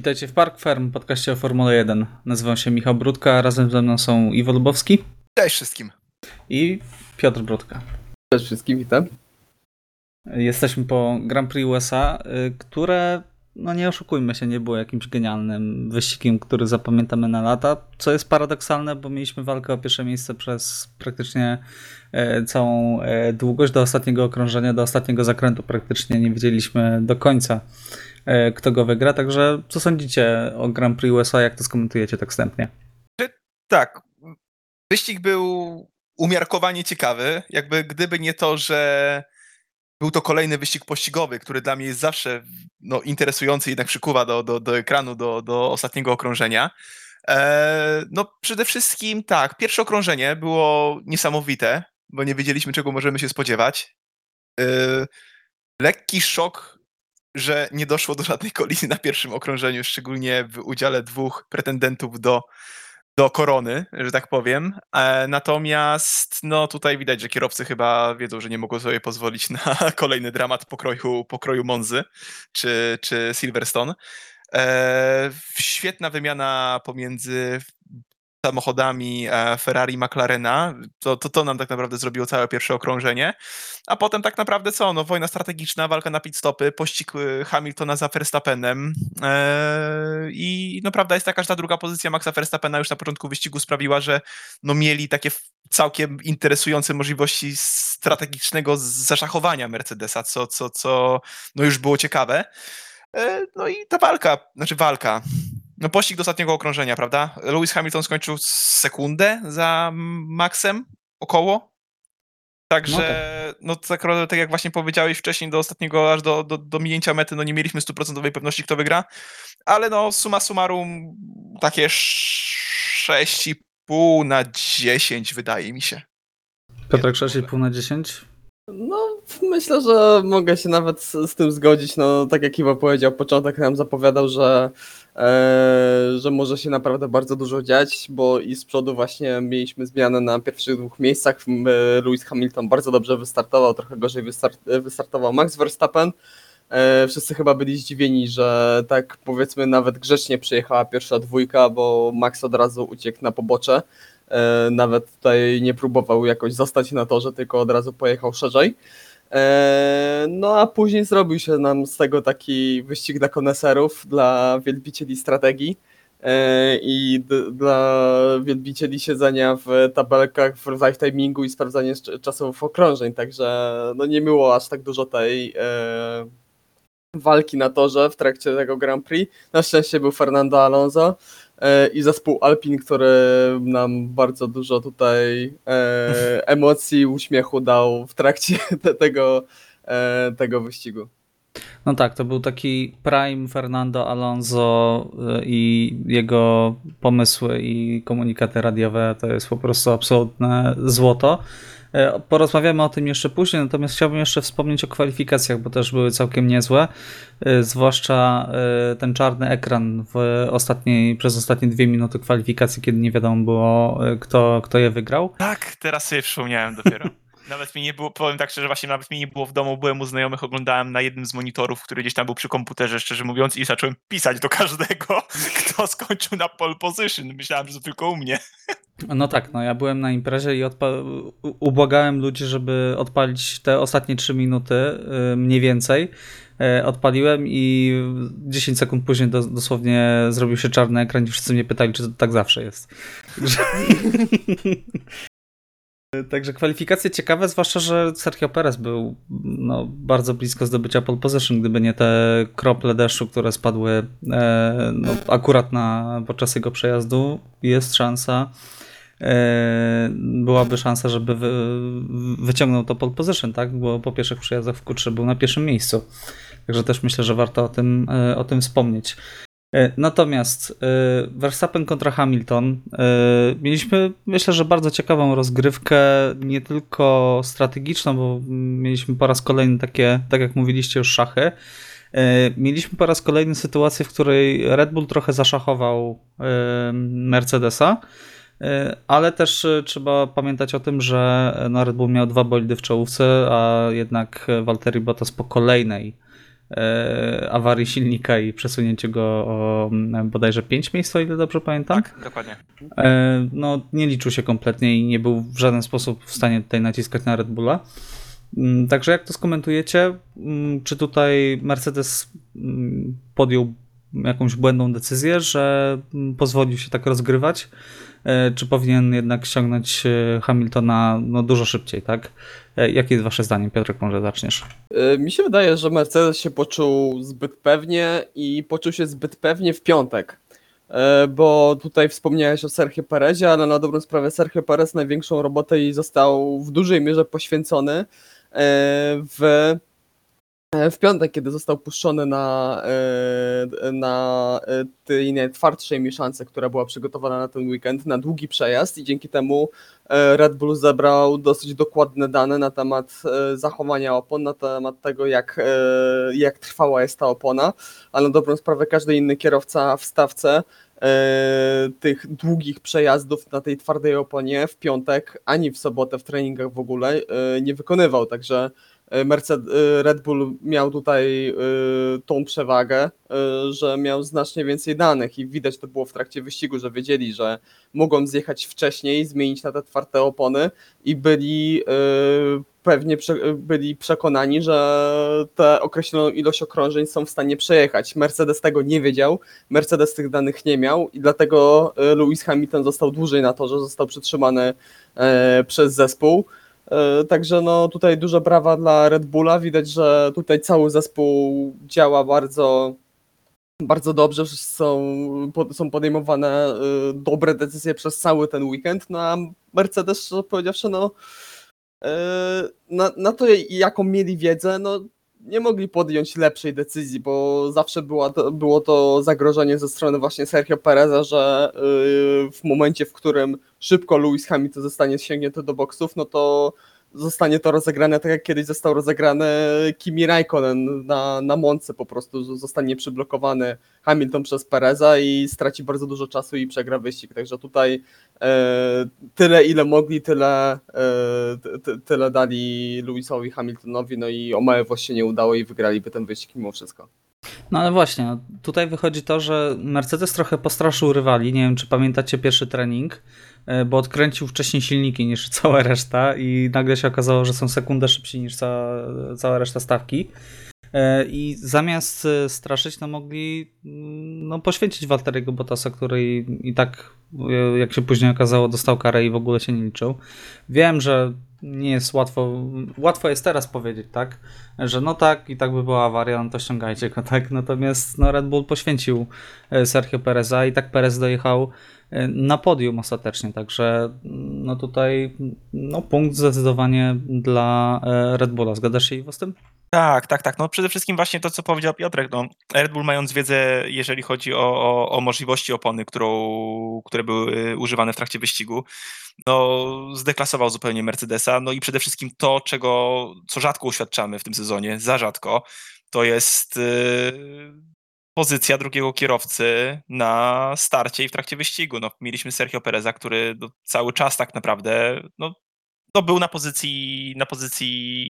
Witajcie w Park Ferm, podcaście o Formule 1. Nazywam się Michał Brudka, razem ze mną są Iwo Lubowski. Cześć wszystkim. I Piotr Brudka. Cześć wszystkim, witam. Jesteśmy po Grand Prix USA, y, które, no nie oszukujmy się, nie było jakimś genialnym wyścigiem, który zapamiętamy na lata, co jest paradoksalne, bo mieliśmy walkę o pierwsze miejsce przez praktycznie e, całą e, długość do ostatniego okrążenia, do ostatniego zakrętu praktycznie nie wiedzieliśmy do końca kto go wygra. Także co sądzicie o Grand Prix USA? Jak to skomentujecie tak wstępnie? Tak, wyścig był umiarkowanie ciekawy. Jakby gdyby nie to, że był to kolejny wyścig pościgowy, który dla mnie jest zawsze no, interesujący, jednak przykuwa do, do, do ekranu, do, do ostatniego okrążenia. E, no przede wszystkim tak, pierwsze okrążenie było niesamowite, bo nie wiedzieliśmy czego możemy się spodziewać. E, lekki szok że nie doszło do żadnej kolizji na pierwszym okrążeniu, szczególnie w udziale dwóch pretendentów do, do korony, że tak powiem. E, natomiast no tutaj widać, że kierowcy chyba wiedzą, że nie mogą sobie pozwolić na kolejny dramat pokroju, pokroju Monzy czy, czy Silverstone. E, świetna wymiana pomiędzy samochodami e, Ferrari McLarena. To, to, to nam tak naprawdę zrobiło całe pierwsze okrążenie. A potem tak naprawdę co? No, wojna strategiczna, walka na pit stopy, pościg e, Hamiltona za Verstappenem. Eee, I no prawda jest taka, że ta druga pozycja Maxa Verstappena już na początku wyścigu sprawiła, że no, mieli takie całkiem interesujące możliwości strategicznego zaszachowania Mercedesa, co, co, co no już było ciekawe. Eee, no i ta walka, znaczy walka, no pościg do ostatniego okrążenia, prawda? Lewis Hamilton skończył sekundę za Maxem około. Także, no, tak. no tak, tak, jak właśnie powiedziałeś wcześniej, do ostatniego, aż do, do, do minięcia mety, no nie mieliśmy stuprocentowej pewności, kto wygra, ale no suma summarum takie 6,5 na 10 wydaje mi się. Piotrek 6,5 na 10? No, myślę, że mogę się nawet z, z, tym zgodzić. No, tak jak Iwo powiedział, początek nam zapowiadał, że, że może się naprawdę bardzo dużo dziać, bo i z przodu właśnie mieliśmy zmianę na pierwszych dwóch miejscach. Lewis Hamilton bardzo dobrze wystartował, trochę gorzej wystart, wystartował Max Verstappen. E, wszyscy chyba byli zdziwieni, że tak powiedzmy nawet grzecznie przyjechała pierwsza dwójka, bo Max od razu uciekł na pobocze. E, nawet tutaj nie próbował jakoś zostać na torze, tylko od razu pojechał szerzej. E, no a później zrobił się nam z tego taki wyścig dla koneserów, dla wielbicieli strategii. E, i dla wielbicieli siedzenia w tabelkach w live timingu i sprawdzania czasów okrążeń, także no nie było aż tak dużo tej walki na torze w trakcie tego Grand Prix. Na szczęście był Fernando Alonso, i zespół Alpin, który nam bardzo dużo tutaj e, emocji, uśmiechu dał w trakcie tego, e, tego wyścigu. No tak, to był taki prime Fernando Alonso i jego pomysły i komunikaty radiowe to jest po prostu absolutne złoto. E, porozmawiamy o tym jeszcze później, natomiast chciałbym jeszcze wspomnieć o kwalifikacjach, bo też były całkiem niezłe. E, zwłaszcza e, ten czarny ekran w ostatniej, przez ostatnie dwie minuty kwalifikacji, kiedy nie wiadomo było, kto, kto je wygrał. Tak, teraz sobie przypomniałem dopiero. Nawet mi nie było, powiem tak szczerze, właśnie nawet mi nie było w domu, byłem u znajomych, oglądałem na jednym z monitorów, który gdzieś tam był przy komputerze, szczerze mówiąc, i zacząłem pisać do każdego, kto skończył na pole position. Myślałem, że to tylko u mnie. No tak, no ja byłem na imprezie i ubłagałem ludzi, żeby odpalić te ostatnie 3 minuty, yy, mniej więcej. Yy, odpaliłem i 10 sekund później do, dosłownie zrobił się czarny ekran i wszyscy mnie pytali, czy to tak zawsze jest. Także kwalifikacje ciekawe, zwłaszcza, że Sergio Perez był no, bardzo blisko zdobycia pole position, gdyby nie te krople deszczu, które spadły e, no, akurat na, podczas jego przejazdu. Jest szansa, e, byłaby szansa, żeby wy, wyciągnął to pole position, tak? bo po pierwszych przejazdach w Q3 był na pierwszym miejscu. Także też myślę, że warto o tym, e, o tym wspomnieć. E, natomiast e, Verstappen kontra Hamilton. E, mieliśmy, myślę, że bardzo ciekawą rozgrywkę, nie tylko strategiczną, bo mieliśmy po raz kolejny takie, tak jak mówiliście, już szachy. Mieliśmy po raz kolejny sytuację, w której Red Bull trochę zaszachował Mercedesa, ale też trzeba pamiętać o tym, że Red Bull miał dwa bolidy w czołówce, a jednak Valtteri Bottas po kolejnej awarii silnika i przesunięcie go o mm, bodajże 5 miejsc, o ile dobrze pamiętam. Tak, dokładnie. E, no, nie liczył się kompletnie i nie był w żaden sposób w stanie tutaj naciskać na Red Bulla. Mm, Także jak to skomentujecie? Mm, Czy tutaj Mercedes podjął jakąś błędną decyzję, że pozwolił się tak rozgrywać? E, Czy powinien jednak ściągnąć e, Hamiltona no, dużo szybciej, tak? E, Jakie jest wasze zdanie? Piotrek, może zaczniesz? Mi się wydaje, że Mercedes się poczuł zbyt pewnie i poczuł się zbyt pewnie w piątek. Bo tutaj wspomniałeś o Sergio Perezie, ale na dobrą sprawę Sergio Perez największą robotę i został w dużej mierze poświęcony w, w piątek, kiedy został puszczony na, e, na e, tej najtwardszej mieszance, która była przygotowana na ten weekend, na długi przejazd i dzięki temu e, Red Bull zebrał dosyć dokładne dane na temat zachowania opon, na temat tego, jak, jak trwała jest ta opona, ale na dobrą sprawę każdy inny kierowca w stawce tych długich przejazdów na tej twardej oponie w piątek, ani w sobotę w treningach w ogóle nie wykonywał, także e, Mercedes, e, Red Bull miał tutaj e, tą przewagę, że miał znacznie więcej danych i widać to było w trakcie wyścigu, że wiedzieli, że mogą zjechać wcześniej, zmienić na te twarde opony i byli pewnie byli przekonani, że tę określoną ilość okrążeń są w stanie przejechać. Mercedes tego nie wiedział, Mercedes tych danych nie miał i dlatego Lewis Hamilton został dłużej na torze, został przytrzymany e, przez zespół. E, Także no tutaj duże brawa dla Red Bulla. Widać, że tutaj cały zespół działa bardzo, bardzo dobrze. Są, są podejmowane e, dobre decyzje przez cały ten weekend. No a Mercedes, powiedziawszy, no e, na, na to, jaką mieli wiedzę, no nie mogli podjąć lepszej decyzji, bo zawsze była to, było to zagrożenie ze strony właśnie Sergio Pereza, że yy, w momencie, w którym szybko Lewis Hamilton zostanie sięgnięty do boksów, no to zostanie to rozegrane tak jak kiedyś został rozegrany Kimi Raikkonen na, na Monce po prostu zostanie przyblokowany Hamilton przez Pereza i straci bardzo dużo czasu i przegra wyścig, także tutaj e, tyle ile mogli, tyle, e, ty- ty, tyle dali Lewisowi Hamiltonowi, no i o małe się nie udało i wygraliby ten wyścig mimo wszystko. No ale właśnie, no, tutaj wychodzi to, że Mercedes trochę postraszył rywali. Nie wiem, czy pamiętacie pierwszy trening, bo odkręcił wcześniej silniki niż cała reszta i nagle się okazało, że są sekundę szybsi niż cała, cała reszta stawki. E, I zamiast e, straszyć, no mogli mm, no, poświęcić Walteriego Bottasa, który i, tak, e, jak się później okazało, dostał karę i w ogóle się nie liczył. Wiem, że nie jest łatwo, łatwo jest teraz powiedzieć, tak, że no tak, i tak by była awaria, no to ściągajcie go, tak, natomiast no Red Bull poświęcił Sergio Pereza i tak Perez dojechał na podium ostatecznie, także mm, no tutaj no punkt zdecydowanie dla Red Bulla. Zgadzasz się Iwo z tym? Tak, tak, tak. No przede wszystkim właśnie to, co powiedział Piotrek. No, Red Bull mając wiedzę, jeżeli chodzi o, o, o możliwości opony, którą, które były używane w trakcie wyścigu, no zdeklasował zupełnie Mercedesa. No i przede wszystkim to, czego, co rzadko uświadczamy w tym sezonie, za rzadko, to jest yy, pozycja drugiego kierowcy na starcie i w trakcie wyścigu. No, mieliśmy Sergio Pereza, który no, cały czas tak naprawdę no, no, był na pozycji, na pozycji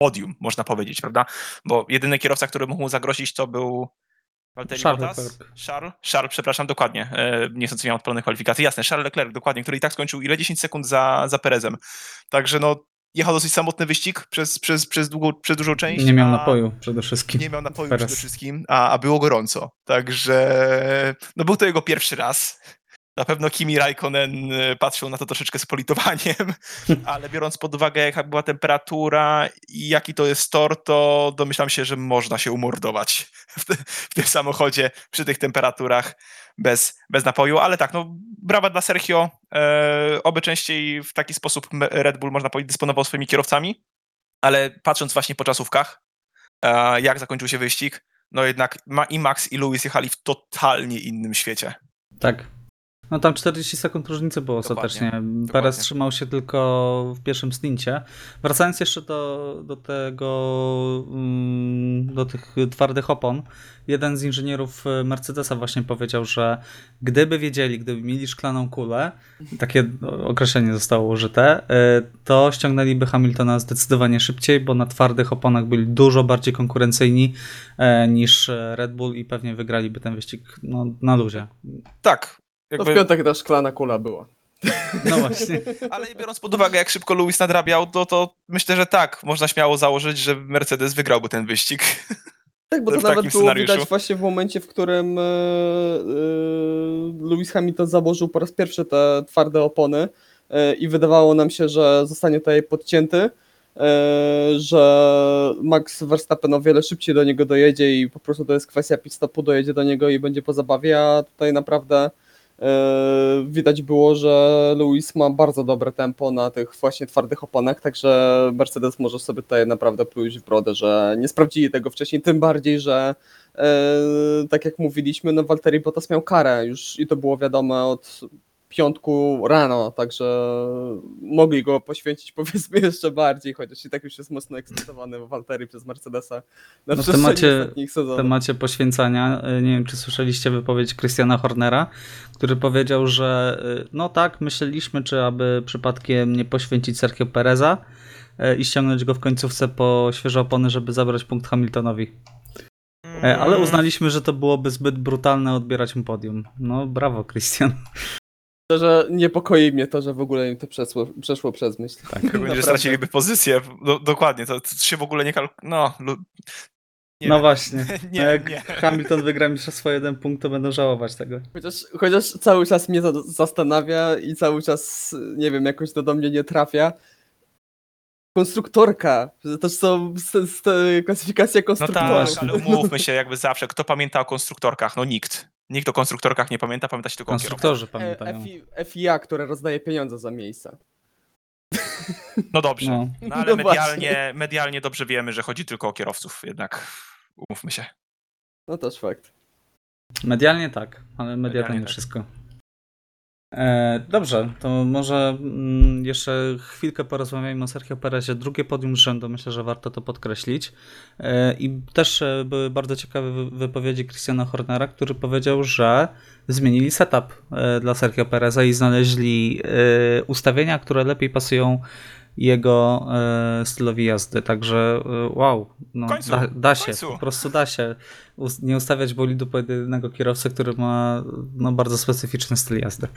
podium, można powiedzieć, prawda? Bo jedyny kierowca, który mógł mu zagrozić, to był Valtteri Charles Bottas? Leclerc. Charles, Charles, przepraszam, dokładnie. E, nie chcąc miał odpalonych kwalifikacji. Jasne, Charles Leclerc, dokładnie, który i tak skończył ile? 10 sekund za, za Perezem. Także no, jechał dosyć samotny wyścig przez, przez, przez, długą, przez dużą część. Nie miał napoju przede wszystkim. nie miał napoju Perez. przede wszystkim, a, a było gorąco. Także no był to jego pierwszy raz. Na pewno Kimi Raikkonen e, patrzył na to troszeczkę z politowaniem, ale biorąc pod uwagę, jaka była temperatura i jaki to jest tor, to domyślam się, że można się umordować w, te, w tym samochodzie przy tych temperaturach bez, bez napoju. Ale tak, no brawa dla Sergio. E, oby częściej w taki sposób Red Bull, można powiedzieć, dysponował swoimi kierowcami, ale patrząc właśnie po czasówkach, e, jak zakończył się wyścig, no jednak i Max i Lewis jechali w totalnie innym świecie. Tak. No tam 40 sekund różnicy było Dokładnie, ostatecznie. Dokładnie. trzymał się tylko w pierwszym stincie. Wracając jeszcze do, do tego, mm, do tych twardych opon, jeden z inżynierów e, Mercedesa właśnie powiedział, że gdyby wiedzieli, gdyby mieli szklaną kulę, takie określenie zostało użyte, e, to ściągnęliby Hamiltona zdecydowanie szybciej, bo na twardych oponach byli dużo bardziej konkurencyjni e, niż Red Bull i pewnie wygraliby ten wyścig no, na luzie. Tak. To w Jakby, piątek ta szklana kula była. No właśnie. ale biorąc pod uwagę, jak szybko Lewis nadrabiał, to, to myślę, że tak, można śmiało założyć, że Mercedes wygrałby ten wyścig. Tak, bo W to nawet było scenariuszu. widać właśnie w momencie, w którym e, Lewis Hamilton założył po raz pierwszy te twarde opony e, i wydawało nam się, że zostanie tutaj podcięty, e, że Max Verstappen o wiele szybciej do niego dojedzie i po prostu to jest kwestia pit stopu, dojedzie do niego i będzie po zabawie, a tutaj naprawdę widać było, że Lewis ma bardzo dobre tempo na tych właśnie twardych oponach, także Mercedes może sobie tutaj naprawdę pluć w brodę, że nie sprawdzili tego wcześniej, tym bardziej, że e, tak jak mówiliśmy, no Valtteri Bottas miał karę już i to było wiadome od piątku rano, także mogli go poświęcić powiedzmy jeszcze bardziej, chociaż i tak już jest mocno ekscytowany Valtteri przez Mercedesa na No temacie- ostatnich W sezonów. temacie poświęcania, y, nie wiem czy słyszeliście wypowiedź Christiana Hornera, który powiedział, że y, no tak, myśleliśmy, czy aby przypadkiem nie poświęcić Sergio Pereza y, i ściągnąć go w końcówce po świeże opony, żeby zabrać punkt Hamiltonowi. E, Ale uznaliśmy, że to byłoby zbyt brutalne odbierać mu podium. No brawo, Christian. Szczerze niepokoi mnie to, że w ogóle im to przeszło, przeszło przez myśl. Tak. Że straciliby pozycję. Do, dokładnie, to, to się w ogóle nie kalkuluje. No, lu- nie no właśnie. Nie, Jak nie. Hamilton wygra mistrzostwo jeden punkt, to będą żałować tego. Chociaż, chociaż cały czas mnie to zastanawia i cały czas, nie wiem, jakoś to do mnie nie trafia. Konstruktorka, że też są s- klasyfikacja No konstruktorów. tak, ale umówmy się jakby zawsze, kto pamięta o konstruktorkach? No nikt. Nikt o konstruktorkach nie pamięta, pamięta się tylko o kierowcach. Konstruktorzy E, pamiętają. FI, FIA, które rozdaje pieniądze za miejsca. No dobrze. No. No ale No medialnie, medialnie dobrze wiemy, że chodzi tylko o kierowców, jednak umówmy się. No też fakt. Medialnie tak, ale media to Medialnie nie tak. wszystko. E, dobrze, to może mm, jeszcze chwilkę porozmawiajmy o Sergio Perezie. Drugie podium z rzędu, myślę, że warto to podkreślić. E, I też e, były bardzo ciekawe wy- wypowiedzi Christiana Hornera, który powiedział, że zmienili setup dla Sergio Pereza i znaleźli ustawienia, które lepiej pasują jego stylowi jazdy. Także wow, no, końcu, da, da się, po prostu da się nie ustawiać bolidu pod jednego kierowcę, który ma no, bardzo specyficzny styl jazdy.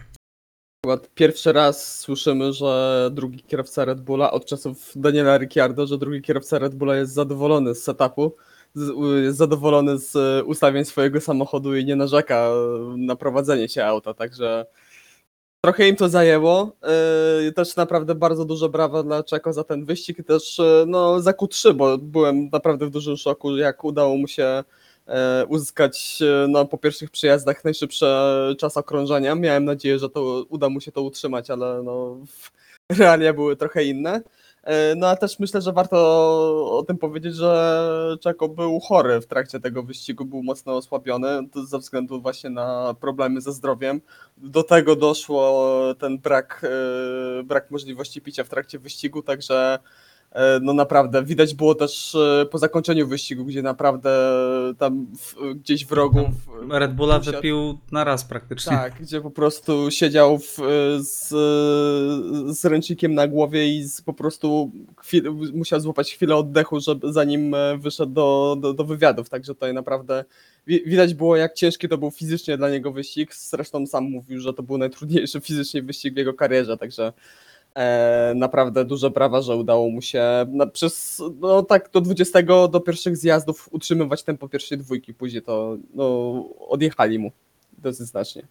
Pierwszy raz słyszymy, że drugi kierowca Red Bulla od czasów Daniela Ricciardo, że drugi kierowca Red Bulla jest zadowolony z setupu, jest zadowolony z e, ustawień swojego samochodu i nie narzeka na prowadzenie się auta, także trochę im to zajęło. E, Też naprawdę bardzo duże brawa dla Czeko za ten wyścig też e, no, za Q3, bo byłem naprawdę w dużym szoku, jak udało mu się uzyskać e, no, po pierwszych przyjazdach najszybszy czas okrążenia. Miałem nadzieję, że to uda mu się to utrzymać, ale no, realia były trochę inne. E, No a też myślę, że warto o tym powiedzieć, że Czeko był chory w trakcie tego wyścigu, był mocno osłabiony ze względu właśnie na problemy ze zdrowiem. Do tego doszło ten brak, e, brak możliwości picia w trakcie wyścigu, także e, no naprawdę widać było też e, po zakończeniu wyścigu, gdzie naprawdę tam w, gdzieś w rogu. w- Red Bulla usiadł- wypił na raz praktycznie. tak, gdzie po prostu siedział w, z, z ręcznikiem na głowie i z, po prostu chwil, musiał złapać chwilę oddechu, żeby, zanim e, wyszedł do, do, do wywiadów. Także tutaj naprawdę wi- widać było, jak ciężki to był fizycznie dla niego wyścig. Zresztą sam mówił, że to był najtrudniejszy fizycznie wyścig w jego karierze, także e, naprawdę duże brawa, że udało mu się przez no, tak do 20 do pierwszych zjazdów utrzymywać tempo pierwszej dwójki. Później to no, odjechali mu dosyć znacznie.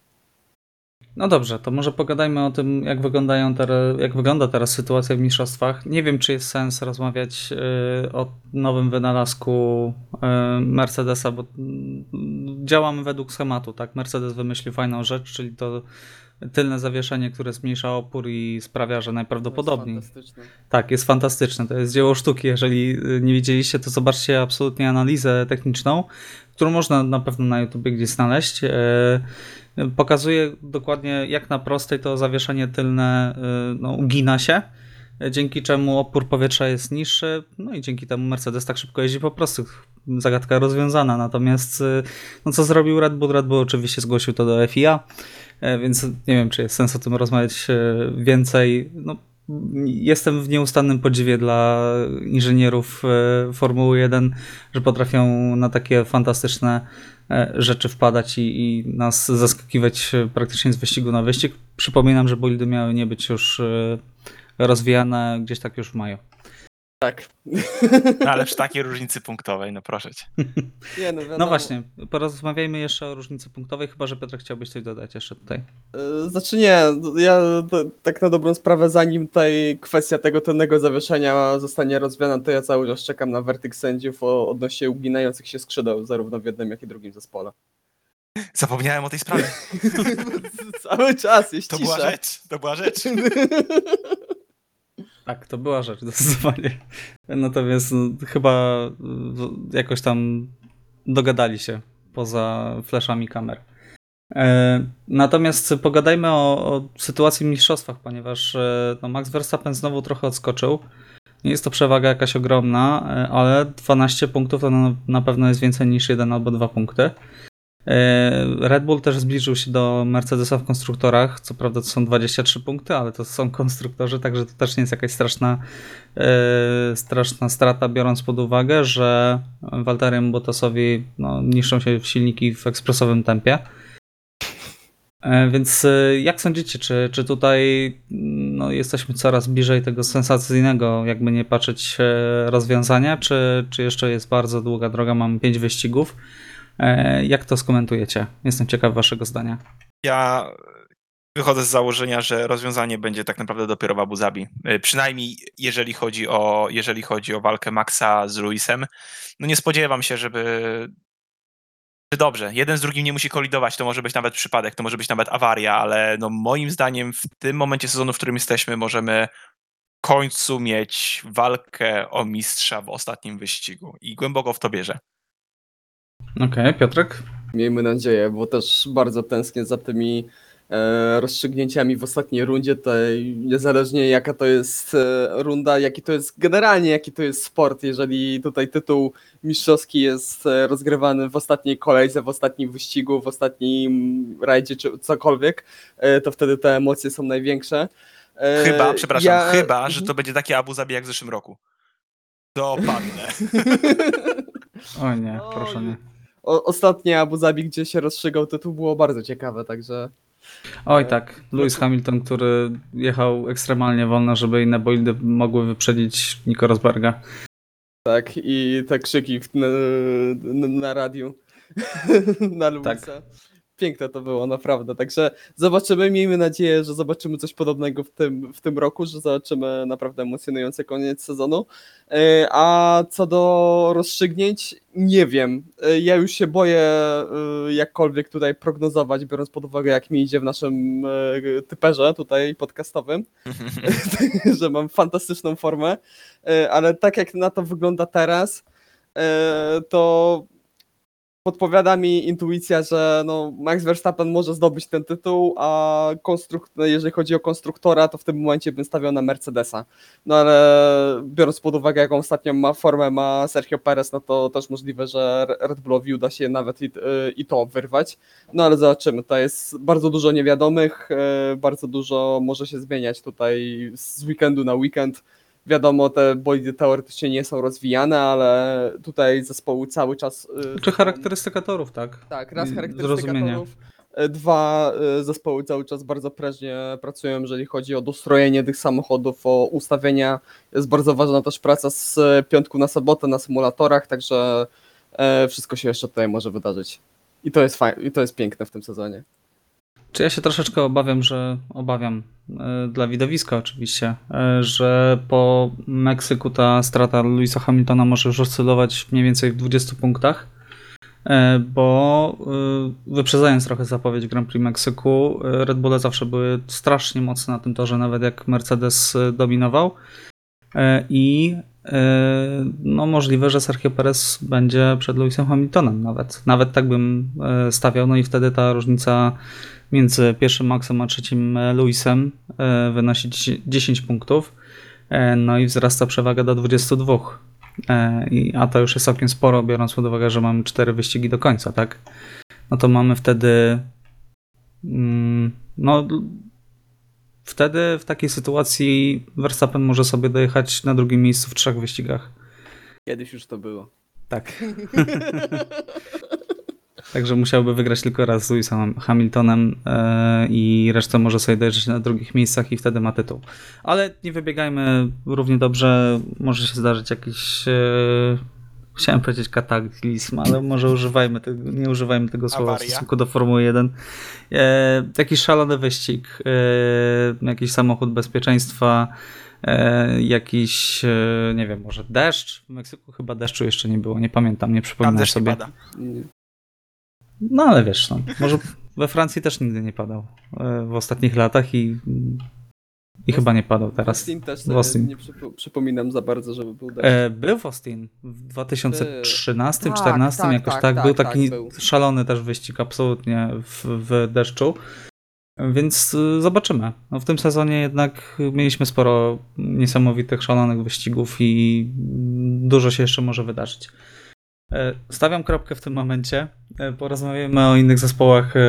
No dobrze, to może pogadajmy o tym, jak, wyglądają teraz, jak wygląda teraz sytuacja w mistrzostwach. Nie wiem, czy jest sens rozmawiać y, o nowym wynalazku y, Mercedesa, bo mm, działamy według schematu, tak? Mercedes wymyślił fajną rzecz, czyli to tylne zawieszenie, które zmniejsza opór i sprawia, że najprawdopodobniej Fantastyczne. Tak, jest fantastyczne. To jest dzieło sztuki. Jeżeli y, nie widzieliście, to zobaczcie absolutnie analizę techniczną, którą można na pewno na YouTube gdzieś znaleźć. E, Pokazuje dokładnie jak na prostej to zawieszenie tylne y, no, ugina się, dzięki czemu opór powietrza jest niższy, no i dzięki temu Mercedes tak szybko jeździ po prostu. Zagadka rozwiązana. Natomiast y, no co zrobił Red Bull? Red Bull oczywiście zgłosił to do FIA, y, więc nie wiem, czy jest sens o tym rozmawiać y, więcej. No, jestem w nieustannym podziwie dla inżynierów y, Formuły 1, że potrafią na takie fantastyczne e, rzeczy wpadać i, i nas zaskakiwać e, praktycznie z wyścigu na wyścig. Przypominam, że bolidy miały nie być już rozwijane gdzieś tak już w maju. Tak. No, ale przy takiej różnicy punktowej, no proszę cię. Nie, no. No właśnie, porozmawiajmy jeszcze o różnicy punktowej, chyba że Piotr chciałbyś coś dodać jeszcze tutaj. E, Znaczy nie, ja tak na dobrą sprawę, zanim tutaj kwestia tego tylnego zawieszenia zostanie rozwiana, to ja cały czas czekam na werdykt sędziów o, odnośnie uginających się skrzydeł, zarówno w jednym, jak i drugim zespole. Zapomniałem o tej sprawie. cały czas jest To cisza. była rzecz, to była rzecz. Tak, to była rzecz zdecydowanie. Natomiast no, chyba y, jakoś tam dogadali się poza flashami kamer. E, Natomiast pogadajmy o, o sytuacji w mistrzostwach, ponieważ e, no, Max Verstappen znowu trochę odskoczył. Nie jest to przewaga jakaś ogromna, e, ale 12 punktów to na, na pewno jest więcej niż 1 albo 2 punkty. E, Red Bull też zbliżył się do Mercedesa w konstruktorach. Co prawda to są 23 punkty, ale to są konstruktorzy, także to też nie jest jakaś straszna, e, straszna strata, biorąc pod uwagę, że Walteriemu Bottasowi no, niszczą się silniki w ekspresowym tempie. E, Więc jak sądzicie, czy, czy tutaj no, jesteśmy coraz bliżej tego sensacyjnego, jakby nie patrzeć, rozwiązania, czy, czy jeszcze jest bardzo długa droga, mamy 5 wyścigów? E, Jak to skomentujecie? Jestem ciekaw waszego zdania. Ja wychodzę z założenia, że rozwiązanie będzie tak naprawdę dopiero w Abu Zabi. Y, Przynajmniej jeżeli chodzi o, jeżeli chodzi o walkę Maxa z Luisem. No nie spodziewam się, żeby. że Dobrze, jeden z drugim nie musi kolidować, to może być nawet przypadek, to może być nawet awaria, ale no moim zdaniem w tym momencie sezonu, w którym jesteśmy, możemy w końcu mieć walkę o mistrza w ostatnim wyścigu i głęboko w to wierzę. Okej, Piotrek? Miejmy nadzieję, bo też bardzo tęsknię za tymi e, rozstrzygnięciami w ostatniej rundzie. Tutaj niezależnie jaka to jest e, runda, jaki to jest generalnie, jaki to jest sport. Jeżeli tutaj tytuł mistrzowski jest e, rozgrywany w ostatniej kolejce, w ostatnim wyścigu, w ostatnim rajdzie czy cokolwiek, e, to wtedy te emocje są największe. E, Chyba, przepraszam, ja- chyba, że to będzie takie Abu Zabi jak w zeszłym roku. Dopadnę. O nie, proszę nie. O, ostatnie Abu Zabi, gdzie się rozstrzygał tytuł, było bardzo ciekawe, także. Oj tak, Lewis Hamilton, który jechał ekstremalnie wolno, żeby inne bolidy mogły wyprzedzić Nico Rosberga. Tak, i te krzyki w, na, na, na radiu na Luisa. Tak. Piękne to było, naprawdę. Także zobaczymy, miejmy nadzieję, że zobaczymy coś podobnego w tym, w tym roku, że zobaczymy naprawdę emocjonujący koniec sezonu. E, A co do rozstrzygnięć, nie wiem. E, Ja już się boję e, jakkolwiek tutaj prognozować, biorąc pod uwagę, jak mi idzie w naszym typerze tutaj podcastowym że mam fantastyczną formę, ale tak jak na to wygląda teraz, to podpowiada mi intuicja, że no Max Verstappen może zdobyć ten tytuł, a jeżeli chodzi o konstruktora, to w tym momencie bym stawiał na Mercedesa. No ale biorąc pod uwagę, jaką ostatnią ma formę ma Sergio Perez, no to też możliwe, że Red Bullowi uda się nawet i, e, i to wyrwać. No ale zobaczymy, to jest bardzo dużo niewiadomych, e, bardzo dużo może się zmieniać tutaj z weekendu na weekend. Wiadomo, te bolidy teoretycznie nie są rozwijane, ale tutaj zespoły cały czas... e, Czy charakterystyka torów, tak? Tak, raz I charakterystyka zrozumienie. torów, e, dwa e, zespoły cały czas bardzo prężnie pracują, jeżeli chodzi o dostrojenie tych samochodów, o ustawienia. Jest bardzo ważna też praca z piątku na sobotę na symulatorach, także wszystko się jeszcze tutaj może wydarzyć. I to jest fajne, i to jest piękne w tym sezonie. Czy ja się troszeczkę obawiam, że obawiam e, dla widowiska oczywiście, e, że po Meksyku ta strata Louisa Hamiltona może już oscylować mniej więcej w 20 punktach, e, bo wyprzedzając trochę zapowiedź Grand Prix Meksyku, Red Bulle zawsze były strasznie mocne na tym torze, nawet jak Mercedes dominował. I no możliwe, że Sergio Perez będzie przed Lewisem Hamiltonem nawet. Nawet tak bym e, stawiał, no i wtedy ta różnica między pierwszym Maxem a trzecim Lewisem e, wynosi 10 punktów, no i wzrasta przewaga do 22. A to już jest całkiem sporo, biorąc pod uwagę, że mamy 4 wyścigi do końca, tak? No to mamy wtedy mm, no wtedy w takiej sytuacji Verstappen może sobie dojechać na drugim miejscu w trzech wyścigach. Kiedyś już to było. Tak. Także musiałby wygrać tylko raz z Lewisem Hamiltonem yy, i resztę może sobie dojrzeć na drugich miejscach i wtedy ma tytuł. Ale nie wybiegajmy równie dobrze. Może się zdarzyć jakiś yy, Chciałem powiedzieć kataklizm, ale może używajmy tego, nie używajmy tego słowa Awaria. w stosunku do Formuły 1. E, jakiś szalony wyścig, e, jakiś samochód bezpieczeństwa, e, jakiś, e, nie wiem, może deszcz. W Meksyku chyba deszczu jeszcze nie było, nie pamiętam, nie przypominam sobie. Pada. No ale wiesz, no, może we Francji też nigdy nie padał e, w ostatnich latach i i chyba nie padał teraz. Austin też w Austin. nie przypominam za bardzo, żeby był deszcz. E, był w Austin w 2013 2014 tak, tak, jakoś tak, tak, tak był taki tak, był. szalony też wyścig absolutnie w, w deszczu. Więc y, zobaczymy. No, w tym sezonie jednak mieliśmy sporo niesamowitych, szalonych wyścigów i dużo się jeszcze może wydarzyć. E, stawiam kropkę w tym momencie. E, porozmawiamy o innych zespołach, e,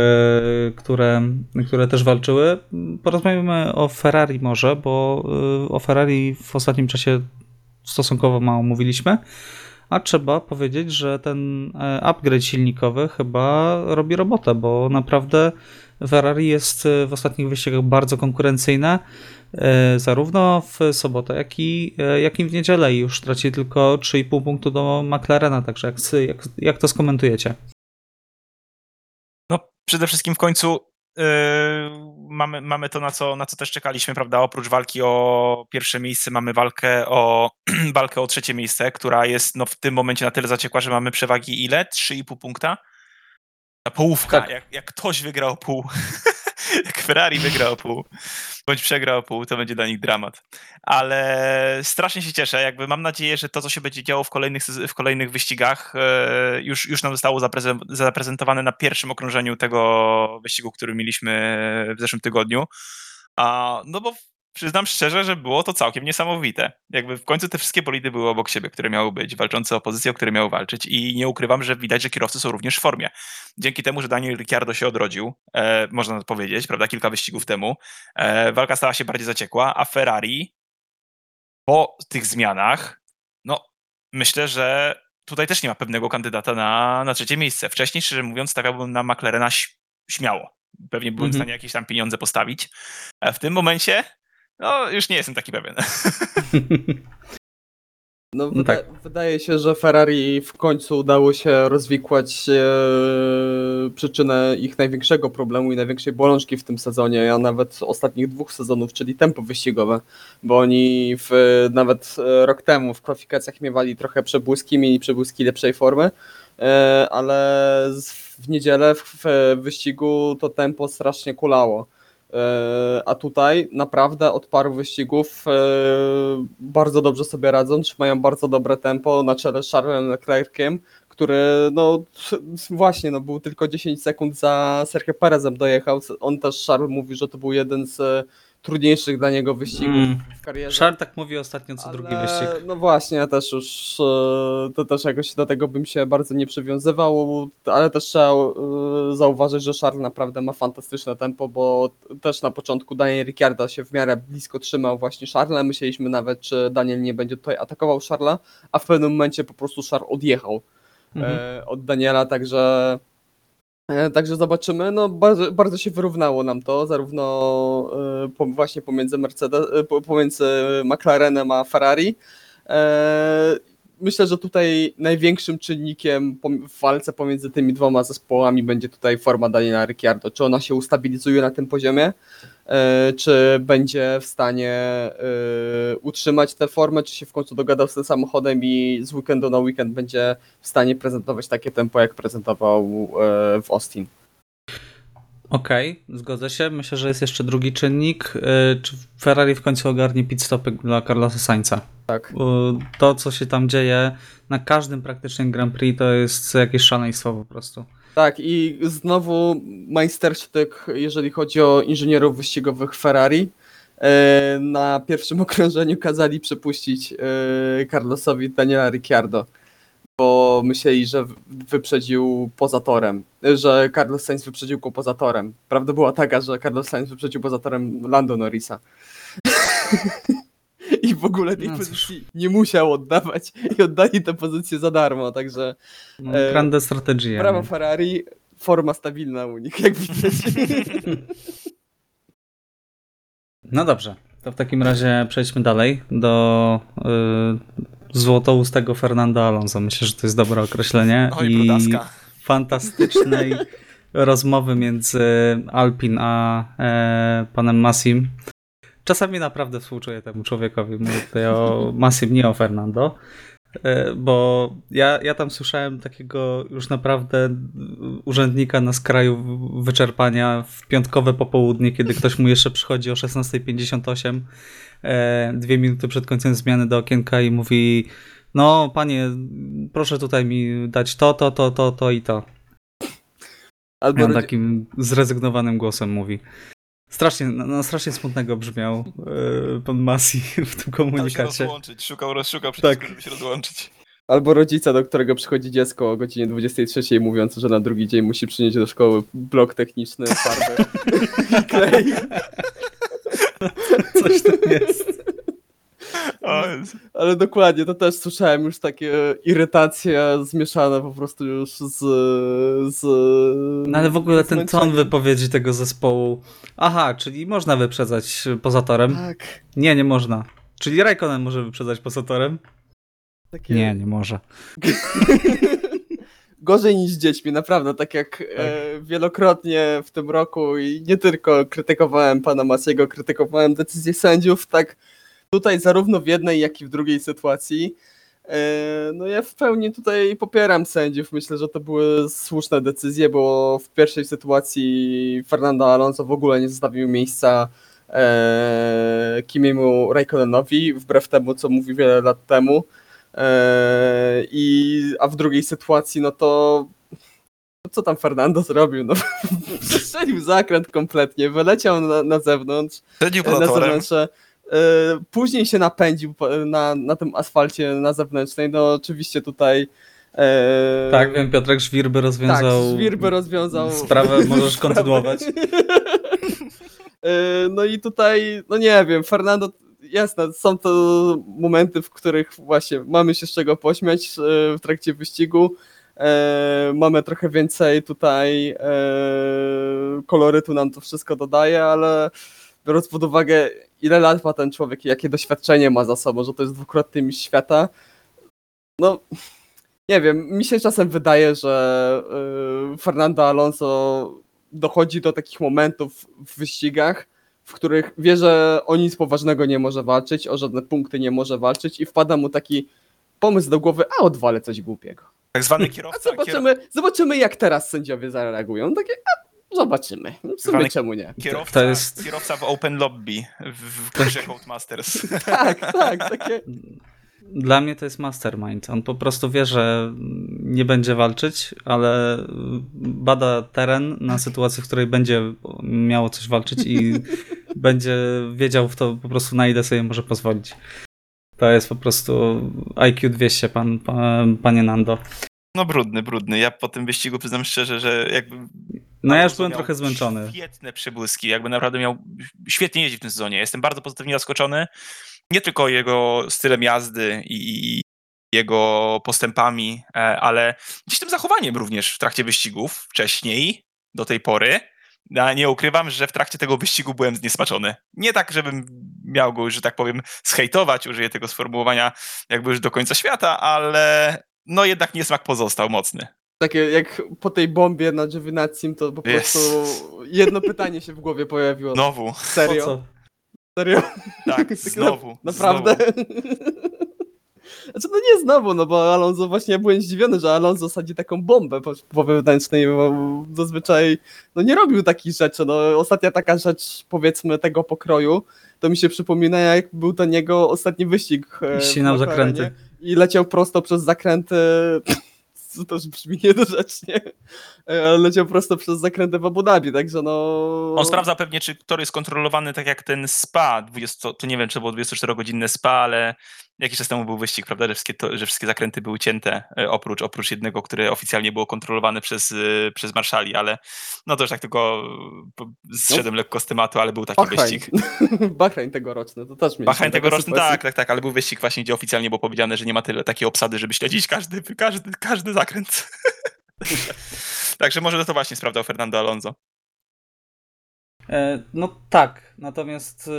które, które też walczyły. Porozmawiamy o Ferrari może, bo o Ferrari w ostatnim czasie stosunkowo mało mówiliśmy. A trzeba powiedzieć, że ten upgrade silnikowy chyba robi robotę, bo naprawdę Ferrari jest w ostatnich wyścigach bardzo konkurencyjne. E, zarówno w sobotę, jak i, e, jak i w niedzielę i już traci tylko 3,5 punktu do McLarena, także jak, jak, jak to skomentujecie? No przede wszystkim w końcu yy, mamy, mamy to, na co, na co też czekaliśmy, prawda? Oprócz walki o pierwsze miejsce mamy walkę o, walkę o trzecie miejsce, która jest no, w tym momencie na tyle zaciekła, że mamy przewagi ile? 3,5 punkta? Połówka, tak. jak, jak ktoś wygrał pół, jak Ferrari wygrał pół, bądź przegrał pół, to będzie dla nich dramat. Ale strasznie się cieszę, jakby mam nadzieję, że to, co się będzie działo w kolejnych, w kolejnych wyścigach, e, już, już nam zostało zaprezentowane na pierwszym okrążeniu tego wyścigu, który mieliśmy w zeszłym tygodniu. A, no bo przyznam szczerze, że było to całkiem niesamowite. Jakby w końcu te wszystkie bolidy były obok siebie, które miały być, walczące o pozycję, o które miały walczyć i nie ukrywam, że widać, że kierowcy są również w formie. Dzięki temu, że Daniel Ricciardo się odrodził, e, można powiedzieć, prawda, kilka wyścigów temu, e, walka stała się bardziej zaciekła, a Ferrari po tych zmianach, no myślę, że tutaj też nie ma pewnego kandydata na, na trzecie miejsce. Wcześniej, szczerze mówiąc, stawiałbym na McLarena śmiało. Pewnie byłem mm -hmm. w stanie jakieś tam pieniądze postawić. A w tym momencie no, już nie jestem taki pewien. No, no tak. Wydaje się, że Ferrari w końcu udało się rozwikłać e, przyczynę ich największego problemu i największej bolączki w tym sezonie, a nawet ostatnich dwóch sezonów, czyli tempo wyścigowe, bo oni w, nawet e, rok temu w kwalifikacjach miewali trochę przebłyski, mieli przebłyski lepszej formy, e, ale w niedzielę w, w wyścigu to tempo strasznie kulało. E, a tutaj naprawdę od paru wyścigów e, bardzo dobrze sobie radzą, mają bardzo dobre tempo na czele z Charlesem Leclerciem, który no właśnie no, był tylko 10 sekund za Sergio Perezem dojechał. On też Charles mówi, że to był jeden z trudniejszych dla niego wyścigów mm. w karierze. Szar tak mówi ostatnio co Ale, drugi wyścig. No właśnie, ja też już e, to też jakoś do tego bym się bardzo nie przywiązywał, ale też trzeba e, zauważyć, że Charles naprawdę ma fantastyczne tempo, bo też na początku Daniel Ricciardo się w miarę blisko trzymał właśnie Charlesa. Myśleliśmy nawet, czy Daniel nie będzie tutaj atakował Charlesa, a w pewnym momencie po prostu Charles odjechał mm -hmm. od Daniela, także E, także zobaczymy. No, bardzo, bardzo się wyrównało nam to, zarówno e, po, właśnie pomiędzy, Mercedes, e, pomiędzy McLarenem a Ferrari. Myślę, że tutaj największym czynnikiem w walce pomiędzy tymi dwoma zespołami będzie tutaj forma Daniela Ricciardo. Czy ona się ustabilizuje na tym poziomie? E, czy będzie w stanie e, utrzymać tę formę, czy się w końcu dogadał z tym samochodem i z weekendu na weekend będzie w stanie prezentować takie tempo, jak prezentował e, w Austin. Okej, okay, zgodzę się. Myślę, że jest jeszcze drugi czynnik. Czy Ferrari w końcu ogarnie pit stopy dla Carlosa Sainza? Tak. To, co się tam dzieje na każdym praktycznie Grand Prix, to jest jakieś szaleństwo po prostu. Tak, i znowu majstersztyk, jeżeli chodzi o inżynierów wyścigowych Ferrari. E, Na pierwszym okrążeniu kazali przepuścić e, Carlosowi Daniela Ricciardo, bo myśleli, że wyprzedził poza torem, że Carlos Sainz wyprzedził go poza torem. Prawda była taka, że Carlos Sainz wyprzedził poza torem Lando Norrisa. I w ogóle tej No pozycji nie musiał oddawać i oddali tę pozycję za darmo, także No, E, grande strategie. Brawo? Ferrari, forma stabilna u nich, jak widać. No dobrze, to w takim razie przejdźmy dalej do y, złotoustego Fernanda Alonso. Myślę, że to jest dobre określenie. Oj, I brudaska. fantastycznej rozmowy między Alpin a e, panem Massim. Czasami naprawdę współczuję temu człowiekowi. Mówię tutaj o Massim, nie o Fernando. E, Bo ja, ja tam słyszałem takiego już naprawdę urzędnika na skraju wyczerpania w piątkowe popołudnie, kiedy ktoś mu jeszcze przychodzi o 16.58, e, dwie minuty przed końcem zmiany do okienka i mówi no panie, proszę tutaj mi dać to, to, to, to, to i to. Albo on takim zrezygnowanym głosem mówi. Strasznie, no, no strasznie smutnego brzmiał e, pan Masi w tym Chciał się komunikacie. rozłączyć, szukał, rozszukał przycisku, Tak. żeby się rozłączyć. Albo rodzica, do którego przychodzi dziecko o godzinie 23, mówiąc, że na drugi dzień musi przynieść do szkoły blok techniczny, farbę i klej. Coś tam jest. Ale dokładnie, to też słyszałem już takie irytacje zmieszane po prostu już z... z No ale w ogóle ten ton wypowiedzi tego zespołu. Aha, czyli można wyprzedzać poza torem? Tak. Nie, nie można. Czyli Raikkonen może wyprzedzać poza torem? Takie... Nie, nie może. Gorzej niż z dziećmi, naprawdę, tak jak e, wielokrotnie w tym roku i nie tylko krytykowałem pana Masiego, krytykowałem decyzje sędziów, tak tutaj zarówno w jednej, jak i w drugiej sytuacji. E, no ja w pełni tutaj popieram sędziów, myślę, że to były słuszne decyzje, bo w pierwszej sytuacji Fernando Alonso w ogóle nie zostawił miejsca e, Kimiemu Raikkonenowi, wbrew temu, co mówił wiele lat temu. Eee, I, a w drugiej sytuacji, no to no co tam Fernando zrobił? No, strzelił zakręt kompletnie, wyleciał na, na zewnątrz, na. Eee, Później się napędził na, na tym asfalcie na zewnętrznej. No oczywiście tutaj. eee, Tak, wiem, Piotrek Żwir by rozwiązał. tak, Żwir by rozwiązał sprawę, możesz kontynuować. Yy, No i tutaj, no nie wiem, Fernando, jasne, są to momenty, w których właśnie mamy się z czego pośmiać w trakcie wyścigu. Mamy trochę więcej tutaj kolorytu nam to wszystko dodaje, ale biorąc pod uwagę, ile lat ma ten człowiek i jakie doświadczenie ma za sobą, że to jest dwukrotny mistrz świata, no nie wiem, mi się czasem wydaje, że yy, Fernando Alonso dochodzi do takich momentów w wyścigach, w których wie, że o nic poważnego nie może walczyć, o żadne punkty nie może walczyć i wpada mu taki pomysł do głowy, a odwalę coś głupiego. Tak zwany A kierowca, kier... zobaczymy, zobaczymy jak teraz sędziowie zareagują. Takie, a zobaczymy. W sumie Zwany czemu nie? kierowca, To jest- kierowca w Open Lobby w, w grze Codemasters. Tak, tak, takie. Dla mnie to jest mastermind. On po prostu wie, że nie będzie walczyć, ale bada teren na sytuację, w której będzie miało coś walczyć i będzie wiedział w to po prostu na ile sobie może pozwolić. To jest po prostu IQ 200, pan, pan, panie Nando. No brudny, brudny. Ja po tym wyścigu przyznam szczerze, że jakby... No ja już byłem trochę zmęczony. Świetne przebłyski, jakby naprawdę miał... Świetnie jeździ w tym sezonie. Jestem bardzo pozytywnie zaskoczony. Nie tylko jego stylem jazdy i i jego postępami, e, ale gdzieś tym zachowaniem również w trakcie wyścigów wcześniej, do tej pory. Ja nie ukrywam, że w trakcie tego wyścigu byłem zniesmaczony. Nie tak, żebym miał go już, że tak powiem, zhejtować, użyję tego sformułowania jakby już do końca świata, ale no jednak niesmak pozostał mocny. Takie jak po tej bombie na Giovinazzi, to po Yes. prostu jedno pytanie się w głowie pojawiło. Znowu, Po Serio? co? Serio? tak, Tak znowu. Naprawdę? Znowu. Znaczy, no nie znowu, no bo Alonso właśnie ja byłem zdziwiony, że Alonso sadzi taką bombę po, wewnętrznej, bo zazwyczaj no nie robił takich rzeczy. No ostatnia taka rzecz, powiedzmy, tego pokroju, to mi się przypomina, jak był ten jego ostatni wyścig. e, Ścinał McLarenie zakręty. I leciał prosto przez zakręty. Co już brzmi niedorzecznie, e, ale leciał prosto przez zakręty w Abu Dhabi, także no. On sprawdza pewnie, czy tor jest kontrolowany tak jak ten SPA, 20, to nie wiem, czy było 24-godzinne SPA, ale jakiś czas temu był wyścig, prawda, że wszystkie, to, że wszystkie zakręty były cięte, e, oprócz, oprócz jednego, które oficjalnie było kontrolowane przez, e, przez marszali, ale no to już tak tylko e, zszedłem lekko z tematu, ale był taki Bahrain. wyścig. Bahrain tegoroczny, to też mieliśmy Bahrain tegoroczny, tak, tak, tak, ale był wyścig właśnie, gdzie oficjalnie było powiedziane, że nie ma tyle takiej obsady, żeby śledzić każdy, każdy, każdy zakręt. Także może to właśnie sprawdzał Fernando Alonso. E, No tak, natomiast e,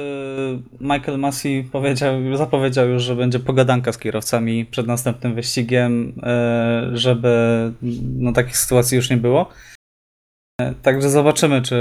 Michael Massey powiedział, zapowiedział już, że będzie pogadanka z kierowcami przed następnym wyścigiem, e, żeby no, takich sytuacji już nie było. Także zobaczymy, czy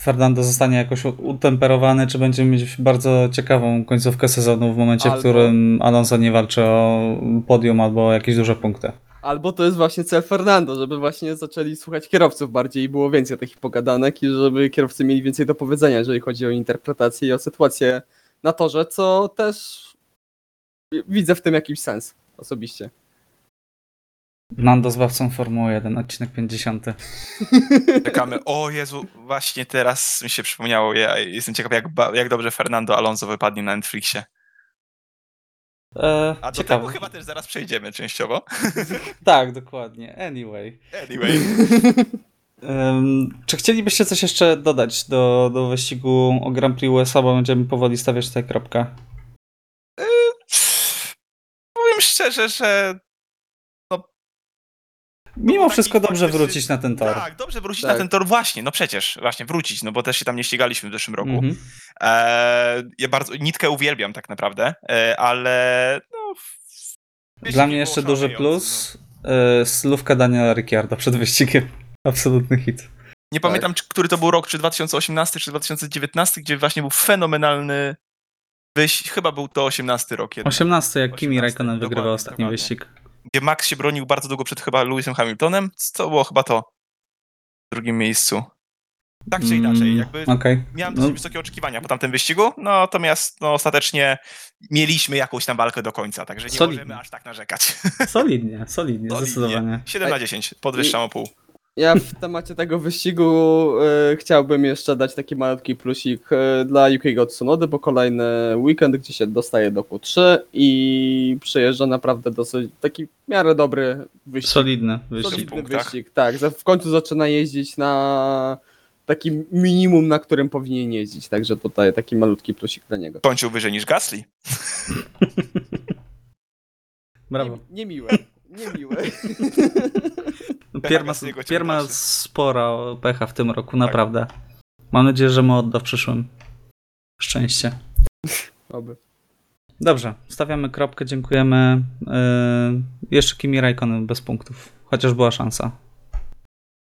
Fernando zostanie jakoś utemperowany, czy będziemy mieć bardzo ciekawą końcówkę sezonu w momencie, w Albo- którym Alonso nie walczy o podium albo jakieś duże punkty. Albo to jest właśnie cel Fernando, żeby właśnie zaczęli słuchać kierowców bardziej i było więcej takich pogadanek i żeby kierowcy mieli więcej do powiedzenia, jeżeli chodzi o interpretację i o sytuację na torze, co też widzę w tym jakiś sens osobiście. Nando zbawcą Formuły 1, odcinek 50. Czekamy. O Jezu, właśnie teraz mi się przypomniało. Ja jestem ciekaw, jak, jak dobrze Fernando Alonso wypadnie na Netflixie. E, A do ciekawe. tego chyba też zaraz przejdziemy częściowo. Tak, dokładnie. Anyway. Anyway. Czy chcielibyście coś jeszcze dodać do, do wyścigu o Grand Prix USA, bo będziemy powoli stawiać tutaj kropkę? Powiem szczerze, że Mimo wszystko dobrze wrócić na ten tor. tak, dobrze wrócić Tak. na ten tor. Właśnie, no przecież, właśnie wrócić, no bo też się tam nie ścigaliśmy w zeszłym roku. Mhm. E, ja bardzo, nitkę uwielbiam tak naprawdę, e, ale no... Dla mnie nie jeszcze duży plus y, slówka Daniela Ricciardo przed wyścigiem. Absolutny hit. Nie pamiętam, czy, który to był rok, czy 2018, czy 2019, gdzie właśnie był fenomenalny wyścig. Chyba był to 18 rok. Jednak, 18, jak Kimi 18, Raikkonen wygrywał ostatni dokładnie. wyścig. Gdzie Max się bronił bardzo długo przed chyba Lewisem Hamiltonem. To było chyba to. W drugim miejscu. Tak czy inaczej, Mm, jakby Okej. miałem No, dosyć wysokie oczekiwania po tamtym wyścigu, no, natomiast no, ostatecznie mieliśmy jakąś tam walkę do końca, także nie Solidnie. możemy aż tak narzekać. solidnie, solidnie, Solidnie. zdecydowanie. 7 na 10, podwyższam o pół. Ja w temacie tego wyścigu e, chciałbym jeszcze dać taki malutki plusik e, dla Yukiego Tsunody, bo kolejny weekend, gdzie się dostaje do Q3 i przyjeżdża naprawdę dosyć taki w miarę dobry wyścig. Solidny wyścig. Solidny punktach. wyścig, tak. Za- W końcu zaczyna jeździć na takim minimum, na którym powinien jeździć, także tutaj taki malutki plusik dla niego. Kończył wyżej niż Gasly. Brawo. Nie, niemiłe, niemiłe. Pierma udaszy. spora pecha w tym roku, Tak. naprawdę. Mam nadzieję, że mu odda w przyszłym. Szczęście. Oby. Dobrze, stawiamy kropkę, dziękujemy. Yy, jeszcze Kimi Raikkonen bez punktów, chociaż była szansa.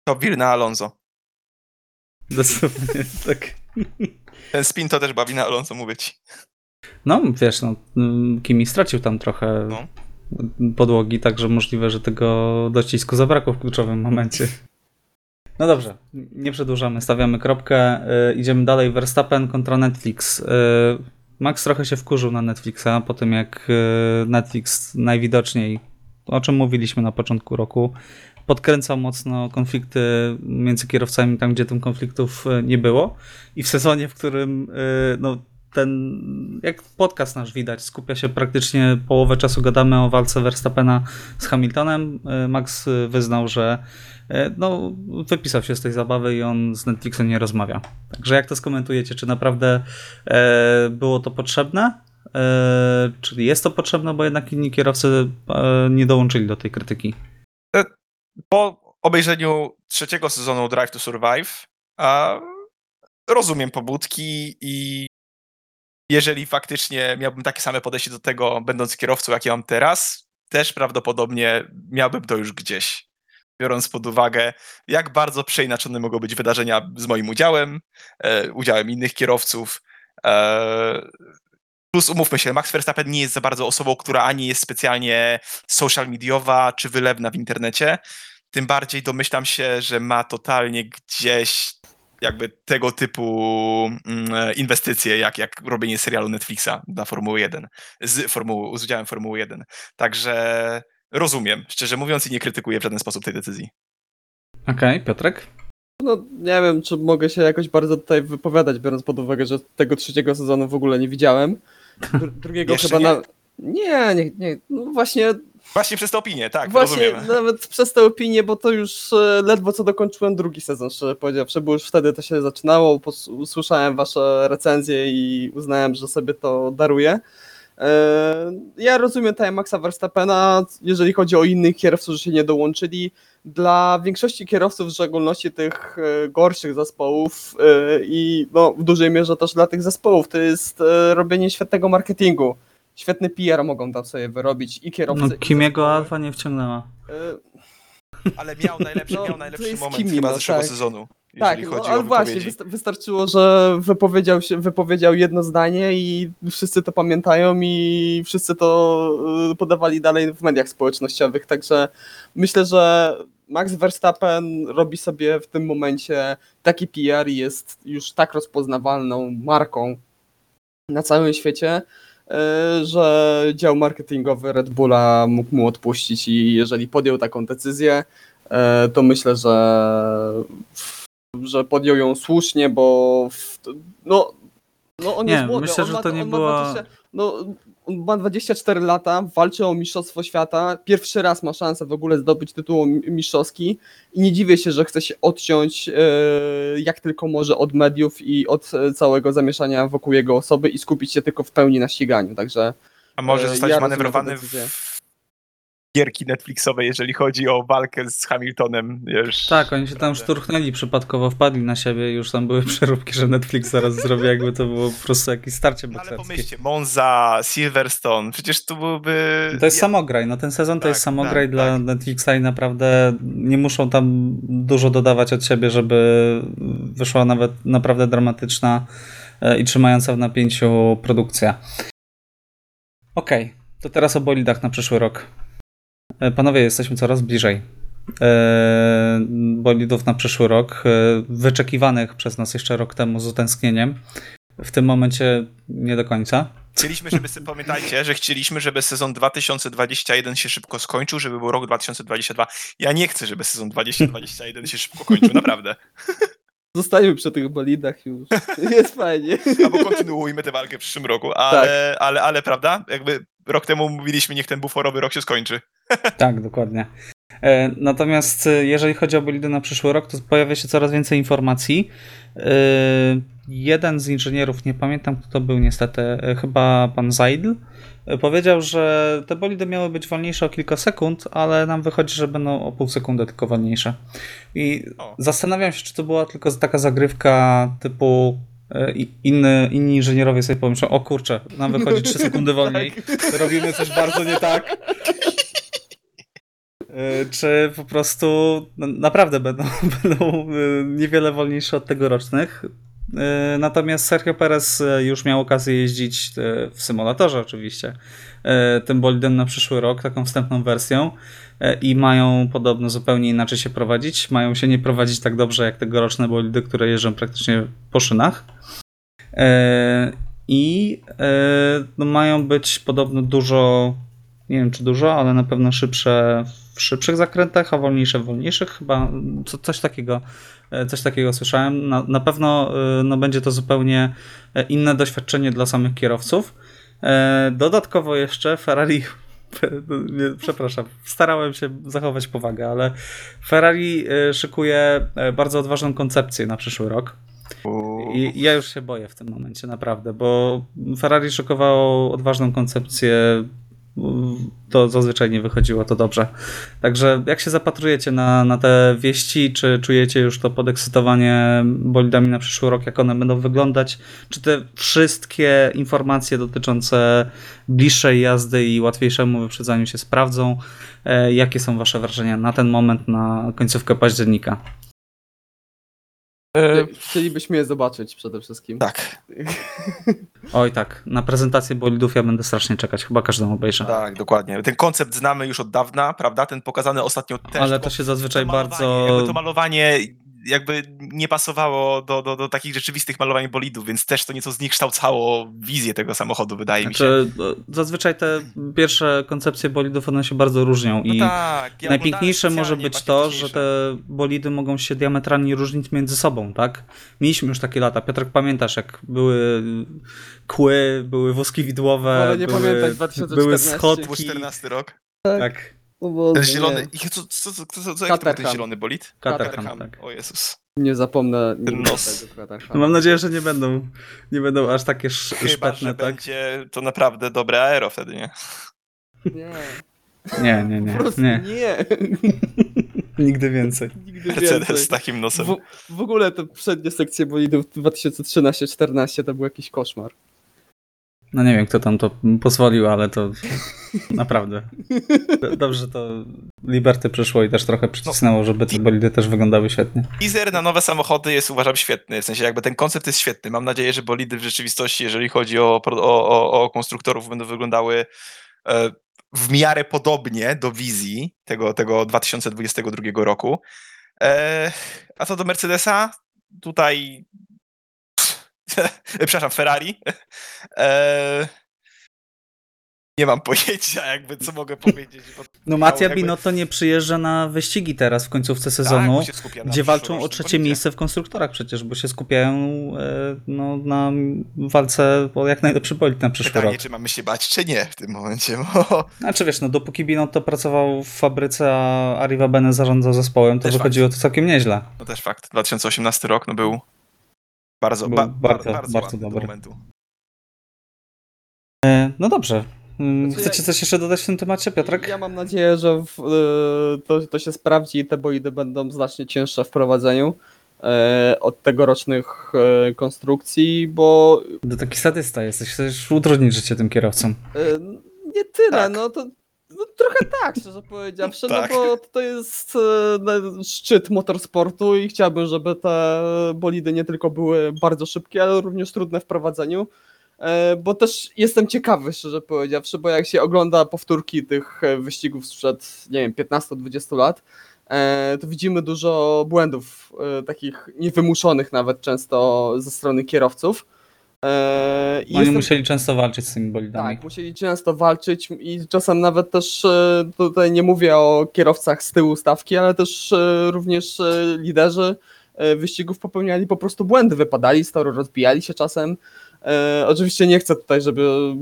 To wir na Alonso. Dosłownie, tak. Ten spin to też bawi na Alonso, mówię ci. No, wiesz, no, mm, Kimi stracił tam trochę No. Podłogi, także możliwe, że tego docisku zabrakło w kluczowym momencie. No dobrze, nie przedłużamy, stawiamy kropkę, yy, idziemy dalej. Verstappen kontra Netflix. Yy, Max trochę się wkurzył na Netflixa po tym, jak yy, Netflix najwidoczniej, o czym mówiliśmy na początku roku, podkręcał mocno konflikty między kierowcami tam, gdzie tym konfliktów yy, nie było. I w sezonie, w którym yy, no, ten, jak podcast nasz widać, skupia się praktycznie połowę czasu gadamy o walce Verstappena z Hamiltonem. Y, Max wyznał, że y, no, wypisał się z tej zabawy i on z Netflixem nie rozmawia. Także jak to skomentujecie? Czy naprawdę e, było to potrzebne? E, czyli jest to potrzebne, bo jednak inni kierowcy e, nie dołączyli do tej krytyki. Po obejrzeniu trzeciego sezonu Drive to Survive rozumiem pobudki i jeżeli faktycznie miałbym takie same podejście do tego, będąc kierowcą, jak ja mam teraz, też prawdopodobnie miałbym to już gdzieś. Biorąc pod uwagę, jak bardzo przeinaczone mogą być wydarzenia z moim udziałem, e, udziałem innych kierowców. E, Plus umówmy się, Max Verstappen nie jest za bardzo osobą, która ani jest specjalnie social mediowa czy wylewna w internecie. Tym bardziej domyślam się, że ma totalnie gdzieś jakby tego typu mm, e, inwestycje, jak, jak robienie serialu Netflixa dla Formuły 1, z, formuły, z udziałem Formuły 1. Także rozumiem, szczerze mówiąc, i nie krytykuję w żaden sposób tej decyzji. Okej, Piotrek? No nie wiem, czy mogę się jakoś bardzo tutaj wypowiadać, biorąc pod uwagę, że tego trzeciego sezonu w ogóle nie widziałem. Dru- drugiego chyba nie? na... Nie, nie, nie. No właśnie, Właśnie przez tę opinię, tak, właśnie rozumiem. nawet przez tę opinię, bo to już e, ledwo co dokończyłem drugi sezon, szczerze powiedziawszy, bo już wtedy to się zaczynało, usłyszałem wasze recenzje i uznałem, że sobie to daruję. E, Ja rozumiem tutaj Maxa Verstappena, jeżeli chodzi o innych kierowców, że się nie dołączyli. Dla większości kierowców, w szczególności tych e, gorszych zespołów i no, w dużej mierze też dla tych zespołów, to jest robienie świetnego marketingu. Świetny PR mogą tam sobie wyrobić i kierowcy. No, Kimiego. Alfa nie wciągnęła. E, Ale miał najlepszy, No, miał to najlepszy jest moment Kimi, chyba zeszłego tak. sezonu, Tak, no, ale właśnie, wystarczyło, że wypowiedział, się, wypowiedział jedno zdanie i wszyscy to pamiętają i wszyscy to y, podawali dalej w mediach społecznościowych, także myślę, że Max Verstappen robi sobie w tym momencie taki PR i jest już tak rozpoznawalną marką na całym świecie, y, że dział marketingowy Red Bulla mógł mu odpuścić i jeżeli podjął taką decyzję, y, to myślę, że że podjął ją słusznie, bo w, no, no on Nie, jest młody. myślę, on że ma, to nie była- Ma 20, no, ma 24 lata, walczy o mistrzostwo świata, pierwszy raz ma szansę w ogóle zdobyć tytuł mi- mistrzowski. I nie dziwię się, że chce się odciąć e, jak tylko może od mediów i od e, całego zamieszania wokół jego osoby i skupić się tylko w pełni na ściganiu, także A może e, zostać ja manewrowany w gierki Netflixowe, jeżeli chodzi o walkę z Hamiltonem. Wiesz, Tak, oni się tam szturchnęli przypadkowo, wpadli na siebie i już tam były przeróbki, że Netflix zaraz zrobi, jakby to było po prostu jakieś starcie No, Ale bokserskie. pomyślcie, Monza, Silverstone, przecież to byłyby... To jest ja- samograj, no ten sezon to Tak, jest samograj tak, dla tak. Netflixa i naprawdę nie muszą tam dużo dodawać od siebie, żeby wyszła nawet naprawdę dramatyczna e, i trzymająca w napięciu produkcja. Okej, to teraz o bolidach na przyszły rok. E, Panowie, jesteśmy coraz bliżej e, bolidów na przyszły rok, e, wyczekiwanych przez nas jeszcze rok temu z utęsknieniem. W tym momencie nie do końca. Chcieliśmy, żeby, pamiętajcie, że chcieliśmy, żeby sezon 2021 się szybko skończył, żeby był rok 2022. Ja nie chcę, żeby sezon 2021 się szybko kończył, naprawdę. zostajemy przy tych bolidach już, jest fajnie. Albo kontynuujmy tę walkę w przyszłym roku, ale, ale, ale prawda, jakby rok temu mówiliśmy, niech ten buforowy rok się skończy. Tak, dokładnie. E, Natomiast e, jeżeli chodzi o bolidy na przyszły rok, to pojawia się coraz więcej informacji. E, Jeden z inżynierów, nie pamiętam kto to był niestety, chyba pan Zaidl, e, powiedział, że te bolidy miały być wolniejsze o kilka sekund, ale nam wychodzi, że będą o pół sekundy tylko wolniejsze. I O. zastanawiam się, czy to była tylko taka zagrywka typu inny, inni inżynierowie sobie pomyślą, o kurczę, nam wychodzi 3 sekundy wolniej, robimy coś bardzo nie tak. E, Czy po prostu no, naprawdę będą, będą e, niewiele wolniejsze od tegorocznych. E, Natomiast Sergio Perez już miał okazję jeździć w symulatorze oczywiście tym bolidem na przyszły rok, taką wstępną wersją i mają podobno zupełnie inaczej się prowadzić. Mają się nie prowadzić tak dobrze jak tegoroczne bolidy, które jeżdżą praktycznie po szynach. I no, mają być podobno dużo, nie wiem czy dużo, ale na pewno szybsze w szybszych zakrętach, a wolniejsze w wolniejszych. Chyba co, coś takiego. e, Coś takiego słyszałem. Na, na pewno e, no, będzie to zupełnie e, inne doświadczenie dla samych kierowców. Dodatkowo jeszcze Ferrari. nie, Przepraszam, starałem się zachować powagę, ale Ferrari szykuje bardzo odważną koncepcję na przyszły rok. I ja już się boję w tym momencie, naprawdę, bo Ferrari szykowało odważną koncepcję. To zazwyczaj nie wychodziło to dobrze. Także jak się zapatrujecie na, na te wieści, czy czujecie już to podekscytowanie bolidami na przyszły rok, jak one będą wyglądać? Czy te wszystkie informacje dotyczące bliższej jazdy i łatwiejszemu wyprzedzaniu się sprawdzą? E, Jakie są Wasze wrażenia na ten moment, na końcówkę października? E, Chcielibyśmy je zobaczyć przede wszystkim. tak, Oj tak, na prezentację bolidów ja będę strasznie czekać, chyba każdemu obejrzę. tak, dokładnie. Ten koncept znamy już od dawna, prawda? Ten pokazany ostatnio też. Ale to się zazwyczaj to malowanie, bardzo... Jakby to malowanie jakby nie pasowało do, do, do takich rzeczywistych malowań bolidów, więc też to nieco zniekształcało wizję tego samochodu, wydaje mi się. Znaczy, no, zazwyczaj te pierwsze koncepcje bolidów one się bardzo różnią No i tak, ja najpiękniejsze może być to, że te bolidy mogą się diametralnie różnić między sobą, tak? Mieliśmy już takie lata. Piotrek, pamiętasz, jak były kły, były woski widłowe, Ale nie były, pamiętać, 2014. były To był schodki. 14 rok. Tak, Boże, Ten zielony. I co, co, co, co, co, co jaki to był ten zielony bolid? Caterham. tak. O Jezus. Nie zapomnę Ten nos. No mam nadzieję, że nie będą, nie będą aż takie sz- Chyba, szpetne, że tak? będzie to naprawdę dobre aero wtedy, nie? Nie, Nie, nie, nie, po prostu nie. nie. Nigdy więcej. Nigdy Mercedes z więcej. takim nosem. W, w ogóle te przednie sekcje bolidów 2013-14 to był jakiś koszmar. No nie wiem, kto tam to pozwolił, ale to naprawdę. Do- Dobrze to Liberty przyszło i też trochę przycisnęło, żeby te bolidy też wyglądały świetnie. Teaser na nowe samochody jest uważam świetny, w sensie jakby ten koncept jest świetny. Mam nadzieję, że bolidy w rzeczywistości, jeżeli chodzi o, o, o, o konstruktorów, będą wyglądały e, w miarę podobnie do wizji tego, tego 2022 roku. E, a co do Mercedesa, tutaj przepraszam, Ferrari. E, nie mam pojęcia, jakby co mogę powiedzieć. No Mattia jakby- Binotto nie przyjeżdża na wyścigi teraz w końcówce Tak, sezonu, na gdzie walczą o trzecie miejsce w konstruktorach przecież, bo się skupiają e, no, na walce o jak najlepszy bolid na przyszły Pytanie, rok. czy mamy się bać, czy nie w tym momencie, bo Znaczy wiesz, no dopóki Binotto pracował w fabryce, a Arriva Bene zarządzał zespołem, to Też wychodziło to całkiem nieźle. no też fakt. 2018 rok no był bardzo, ba, bardzo, bardzo, bardzo, dobry. do momentu. E, no dobrze. Mm, Znaczy, Chcecie ja- coś jeszcze dodać w tym temacie, Piotrek? Ja mam nadzieję, że w, y, to, to się sprawdzi i te bolidy będą znacznie cięższe w prowadzeniu e, od tegorocznych e, konstrukcji, bo To taki sadysta jesteś, chcesz utrudnić życie tym kierowcom. e, nie tyle, Tak. no to no, trochę tak, szczerze powiedziawszy, Tak. no bo to jest e, szczyt motorsportu i chciałbym, żeby te bolidy nie tylko były bardzo szybkie, ale również trudne w prowadzeniu. E, Bo też jestem ciekawy, szczerze powiedziawszy, bo jak się ogląda powtórki tych e, wyścigów sprzed, nie wiem, 15-20 lat, e, to widzimy dużo błędów, e, takich niewymuszonych nawet często ze strony kierowców. E, i Oni jestem- musieli często walczyć z tymi bolidami. tak, musieli często walczyć i czasem nawet też e, tutaj nie mówię o kierowcach z tyłu stawki, ale też e, również e, liderzy wyścigów popełniali po prostu błędy, wypadali z toru, rozbijali się czasem. E, Oczywiście nie chcę tutaj, żeby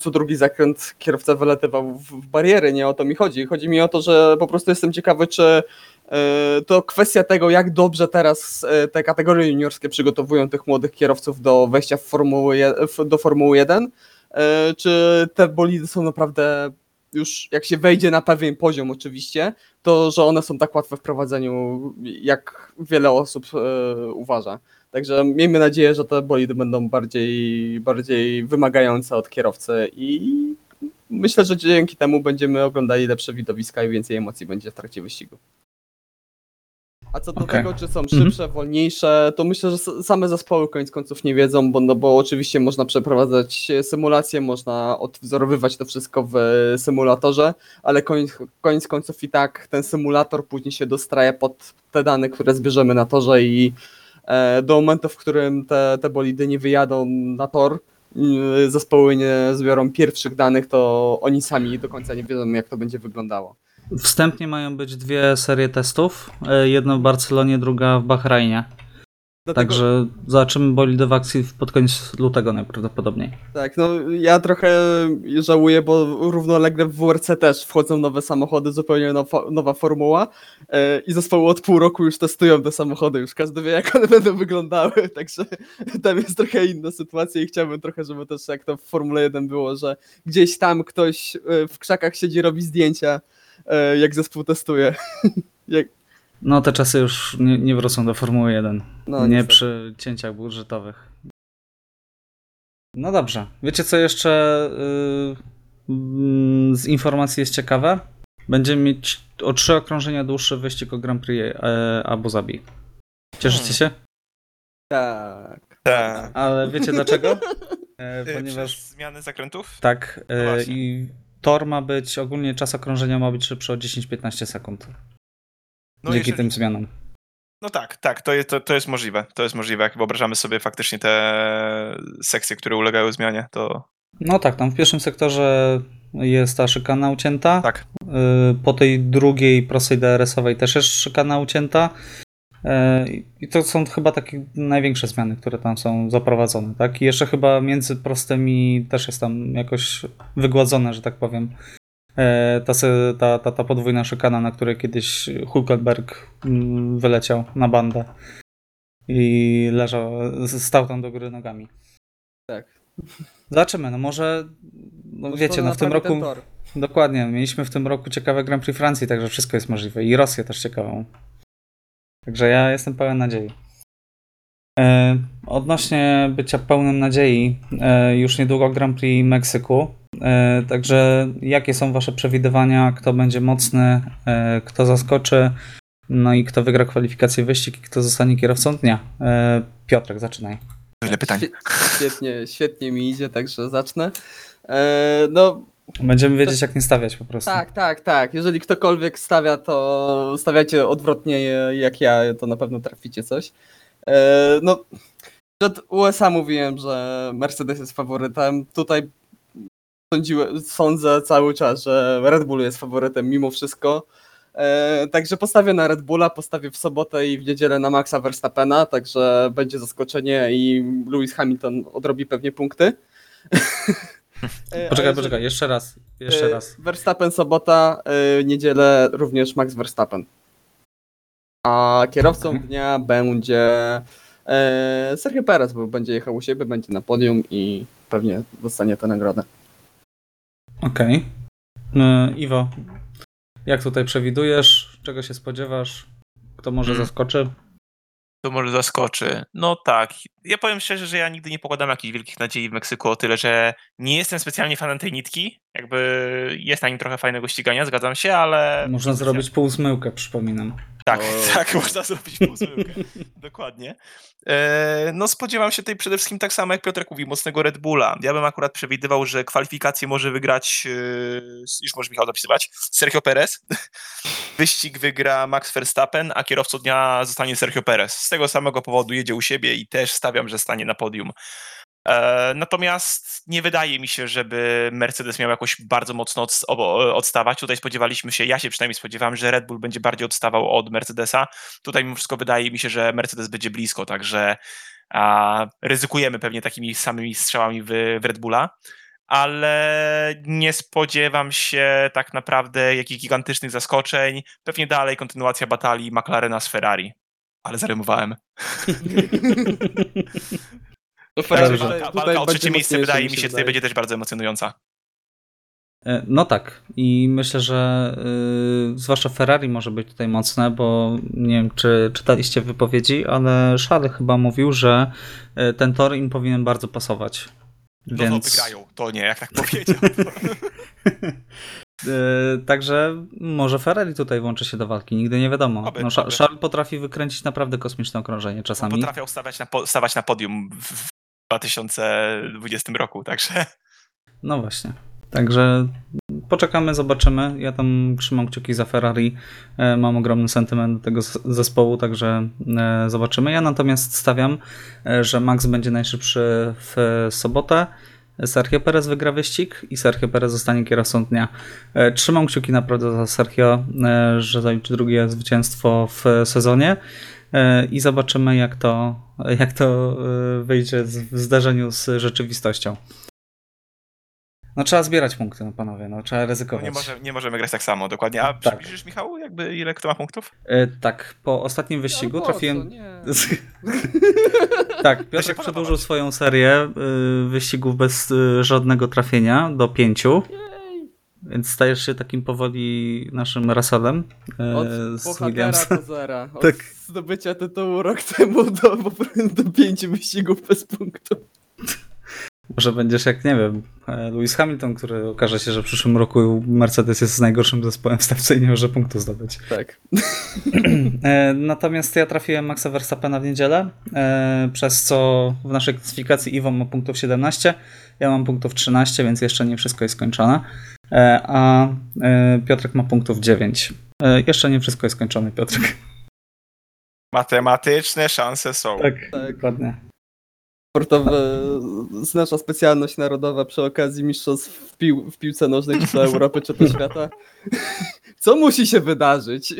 co drugi zakręt kierowca wylatywał w bariery, nie o to mi chodzi. Chodzi mi o to, że po prostu jestem ciekawy, czy e, to kwestia tego, jak dobrze teraz e, te kategorie juniorskie przygotowują tych młodych kierowców do wejścia w Formuły, do Formuły 1, e, czy te bolidy są naprawdę już, jak się wejdzie na pewien poziom oczywiście, to że one są tak łatwe w prowadzeniu, jak wiele osób e, uważa. Także miejmy nadzieję, że te bolidy będą bardziej, bardziej wymagające od kierowcy i myślę, że dzięki temu będziemy oglądali lepsze widowiska i więcej emocji będzie w trakcie wyścigu. A co do Okej. tego, czy są szybsze, wolniejsze, to myślę, że same zespoły koniec końców nie wiedzą, bo, no, bo oczywiście można przeprowadzać symulacje, można odwzorowywać to wszystko w symulatorze, ale koniec, koniec końców i tak ten symulator później się dostraja pod te dane, które zbierzemy na torze i e, do momentu, w którym te, te bolidy nie wyjadą na tor, zespoły nie zbiorą pierwszych danych, to oni sami do końca nie wiedzą, jak to będzie wyglądało. Wstępnie mają być dwie serie testów. e, Jedna w Barcelonie, druga w Bahrajnie. Dlatego, Także zobaczymy bolidy w akcji pod koniec lutego najprawdopodobniej. Tak, no ja trochę żałuję, bo równolegle w WRC też wchodzą nowe samochody, zupełnie nowa, nowa formuła e, i zespoły od pół roku już testują te samochody, już każdy wie jak one będą wyglądały, także tam jest trochę inna sytuacja i chciałbym trochę, żeby też jak to w Formule 1 było, że gdzieś tam ktoś e, w krzakach siedzi, robi zdjęcia, jak zespół testuje. jak, No te czasy już nie, nie wrócą do Formuły 1. no, nie niestety. przy cięciach budżetowych. No dobrze. Wiecie co jeszcze yy, z informacji jest ciekawe? Będziemy mieć o trzy okrążenia dłuższy wyścig o Grand Prix e, Abu Zabi. Cieszycie się? Tak. Tak. Ale wiecie dlaczego? E, Y, ponieważ Przez zmiany zakrętów? tak, No e, właśnie. i tor ma być, ogólnie czas okrążenia ma być szybszy o 10-15 sekund. No, dzięki jeżeli- tym zmianom. no tak, tak, to jest, to, to jest możliwe. To jest możliwe. Jak wyobrażamy sobie faktycznie te sekcje, które ulegają zmianie, to No tak, tam w pierwszym sektorze jest ta szykana ucięta. tak. Y, Po tej drugiej prostej DRS-owej też jest szykana ucięta. Y, I to są chyba takie największe zmiany, które tam są zaprowadzone. Tak? I jeszcze chyba między prostymi też jest tam jakoś wygładzone, że tak powiem. E, Ta, ta, ta, ta podwójna szykana, na której kiedyś Hulkenberg mm, wyleciał na bandę i leżał, stał tam do góry nogami. Tak. Zobaczymy, no może, no wiecie, no w tym roku... Dokładnie. Mieliśmy w tym roku ciekawe Grand Prix Francji, także wszystko jest możliwe. I Rosję też ciekawą. Także ja jestem pełen nadziei. E, odnośnie bycia pełnym nadziei, e, już niedługo Grand Prix Meksyku. E, także jakie są Wasze przewidywania? Kto będzie mocny? E, kto zaskoczy? No i kto wygra kwalifikację wyścig i kto zostanie kierowcą dnia? E, Piotrek, zaczynaj. Pytanie. Świe- Świetnie, świetnie mi idzie, także zacznę. E, no, Będziemy wiedzieć, jak nie stawiać po prostu. tak, tak, tak. Jeżeli ktokolwiek stawia, to stawiacie odwrotnie jak ja, to na pewno traficie coś. E, no, przed USA mówiłem, że Mercedes jest faworytem. Tutaj sądziłem, sądzę cały czas, że Red Bull jest faworytem mimo wszystko. E, także postawię na Red Bulla, postawię w sobotę i w niedzielę na Maxa Verstappena, także będzie zaskoczenie i Lewis Hamilton odrobi pewnie punkty. E, Poczekaj, jeżeli- poczekaj, jeszcze raz. Jeszcze E, raz. Verstappen sobota, e, niedzielę również Max Verstappen. A kierowcą Mhm. dnia będzie Sergio Perez, bo będzie jechał u siebie, będzie na podium i pewnie dostanie tę nagrodę. Okej. E, Iwo, jak tutaj przewidujesz? Czego się spodziewasz? Kto może Mm. zaskoczy? To może zaskoczy. No tak. Ja powiem szczerze, że ja nigdy nie pokładam jakichś wielkich nadziei w Meksyku, o tyle, że nie jestem specjalnie fanem tej nitki. Jakby jest na nim trochę fajnego ścigania, zgadzam się, ale. Można zrobić półzmyłkę, przypominam. Tak, O. tak, można zrobić półzmyłkę. Dokładnie. E, no spodziewam się tej przede wszystkim tak samo jak Piotrek mówi, mocnego Red Bulla. Ja bym akurat przewidywał, że kwalifikacje może wygrać, e, już może Michał zapisywać, Sergio Perez. Wyścig wygra Max Verstappen, a kierowcą dnia zostanie Sergio Perez. Z tego samego powodu jedzie u siebie i też stawiam, że stanie na podium. E, Natomiast nie wydaje mi się, żeby Mercedes miał jakoś bardzo mocno odstawać. Tutaj spodziewaliśmy się, ja się przynajmniej spodziewałem, że Red Bull będzie bardziej odstawał od Mercedesa. Tutaj mimo wszystko wydaje mi się, że Mercedes będzie blisko, także ryzykujemy pewnie takimi samymi strzałami w, w Red Bulla. Ale nie spodziewam się tak naprawdę jakichś gigantycznych zaskoczeń. Pewnie dalej kontynuacja batalii McLarena z Ferrari. Ale zarymowałem. To Także Tutaj- walka, walka o trzecie miejsce wydaje mi się tutaj będzie też bardzo emocjonująca. E, No tak. I myślę, że y, zwłaszcza Ferrari może być tutaj mocne, bo nie wiem, czy czytaliście wypowiedzi, ale Charles chyba mówił, że y, ten tor im powinien bardzo pasować. No Więc... to wygrają. To nie, jak tak powiedział. E, Także może Ferrari tutaj włączy się do walki, nigdy nie wiadomo. Oby, No, oby. Charles potrafi wykręcić naprawdę kosmiczne okrążenie czasami. Potrafią stawać na, po, stawać na podium w 2020 roku, także No właśnie. Także poczekamy, zobaczymy. Ja tam trzymam kciuki za Ferrari. E, Mam ogromny sentyment do tego zespołu, także e, zobaczymy. Ja natomiast stawiam, e, że Max będzie najszybszy w sobotę. Sergio Perez wygra wyścig i Sergio Perez zostanie kierowcą dnia. E, Trzymam kciuki naprawdę za Sergio, e, że zaliczy drugie zwycięstwo w sezonie e, i zobaczymy jak to, jak to wyjdzie w zdarzeniu z rzeczywistością. No trzeba zbierać punkty, no panowie, no trzeba no ryzykować. nie, może, nie możemy grać tak samo, dokładnie. A Tak. przybliżysz, Michał, jakby ile kto ma punktów? E, tak, po ostatnim wyścigu Ale po co, trafiłem... nie? tak, Piotrek przedłużył swoją serię y, wyścigów bez y, żadnego trafienia do pięciu, Jej. więc stajesz się takim powoli naszym Russellem Od z Williamsa. do zera. Od Tak. zdobycia tytułu rok temu do, do pięciu wyścigów bez punktu. Może będziesz jak, nie wiem, e, Lewis Hamilton, który okaże się, że w przyszłym roku Mercedes jest najgorszym zespołem w stawce i nie może punktu zdobyć. Tak. E, Natomiast ja trafiłem Maxa Verstappena w niedzielę, e, przez co w naszej klasyfikacji Iwo ma punktów 17, ja mam punktów 13, więc jeszcze nie wszystko jest skończone. A Piotrek ma punktów 9. E, Jeszcze nie wszystko jest skończone, Piotrek. Matematyczne szanse są. Tak, Tak. dokładnie. Sportowe, nasza specjalność narodowa przy okazji mistrzostw w, pił, w piłce nożnej czy to Europy, czy to świata. Co musi się wydarzyć?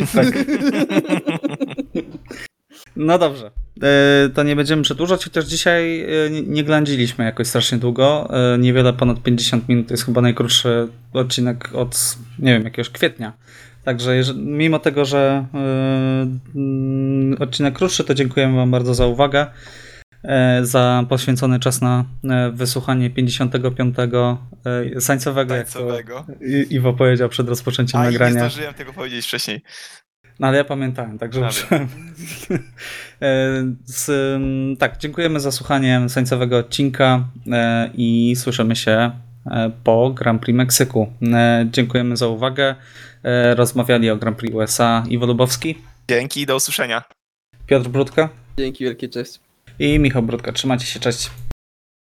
No dobrze. E, To nie będziemy przedłużać, chociaż dzisiaj e, nie- ględziliśmy jakoś strasznie długo. E, Niewiele ponad 50 minut to jest chyba najkrótszy odcinek od, nie wiem, jakiegoś kwietnia. Także mimo tego, że mm, odcinek krótszy, to dziękujemy Wam bardzo za uwagę. E, Za poświęcony czas na e, wysłuchanie 55. e, sańcowego, jak to Iwo powiedział przed rozpoczęciem A i nie nagrania. zdążyłem tego powiedzieć wcześniej. No ale ja pamiętałem, także muszę. Tak, dziękujemy za słuchanie końcowego odcinka i słyszymy się po Grand Prix Meksyku. Dziękujemy za uwagę. Rozmawiali o Grand Prix USA Iwo Lubowski, Dzięki i do usłyszenia. Piotr Brudka Dzięki wielkie, cześć. I Michał Brudka. Trzymajcie się, cześć.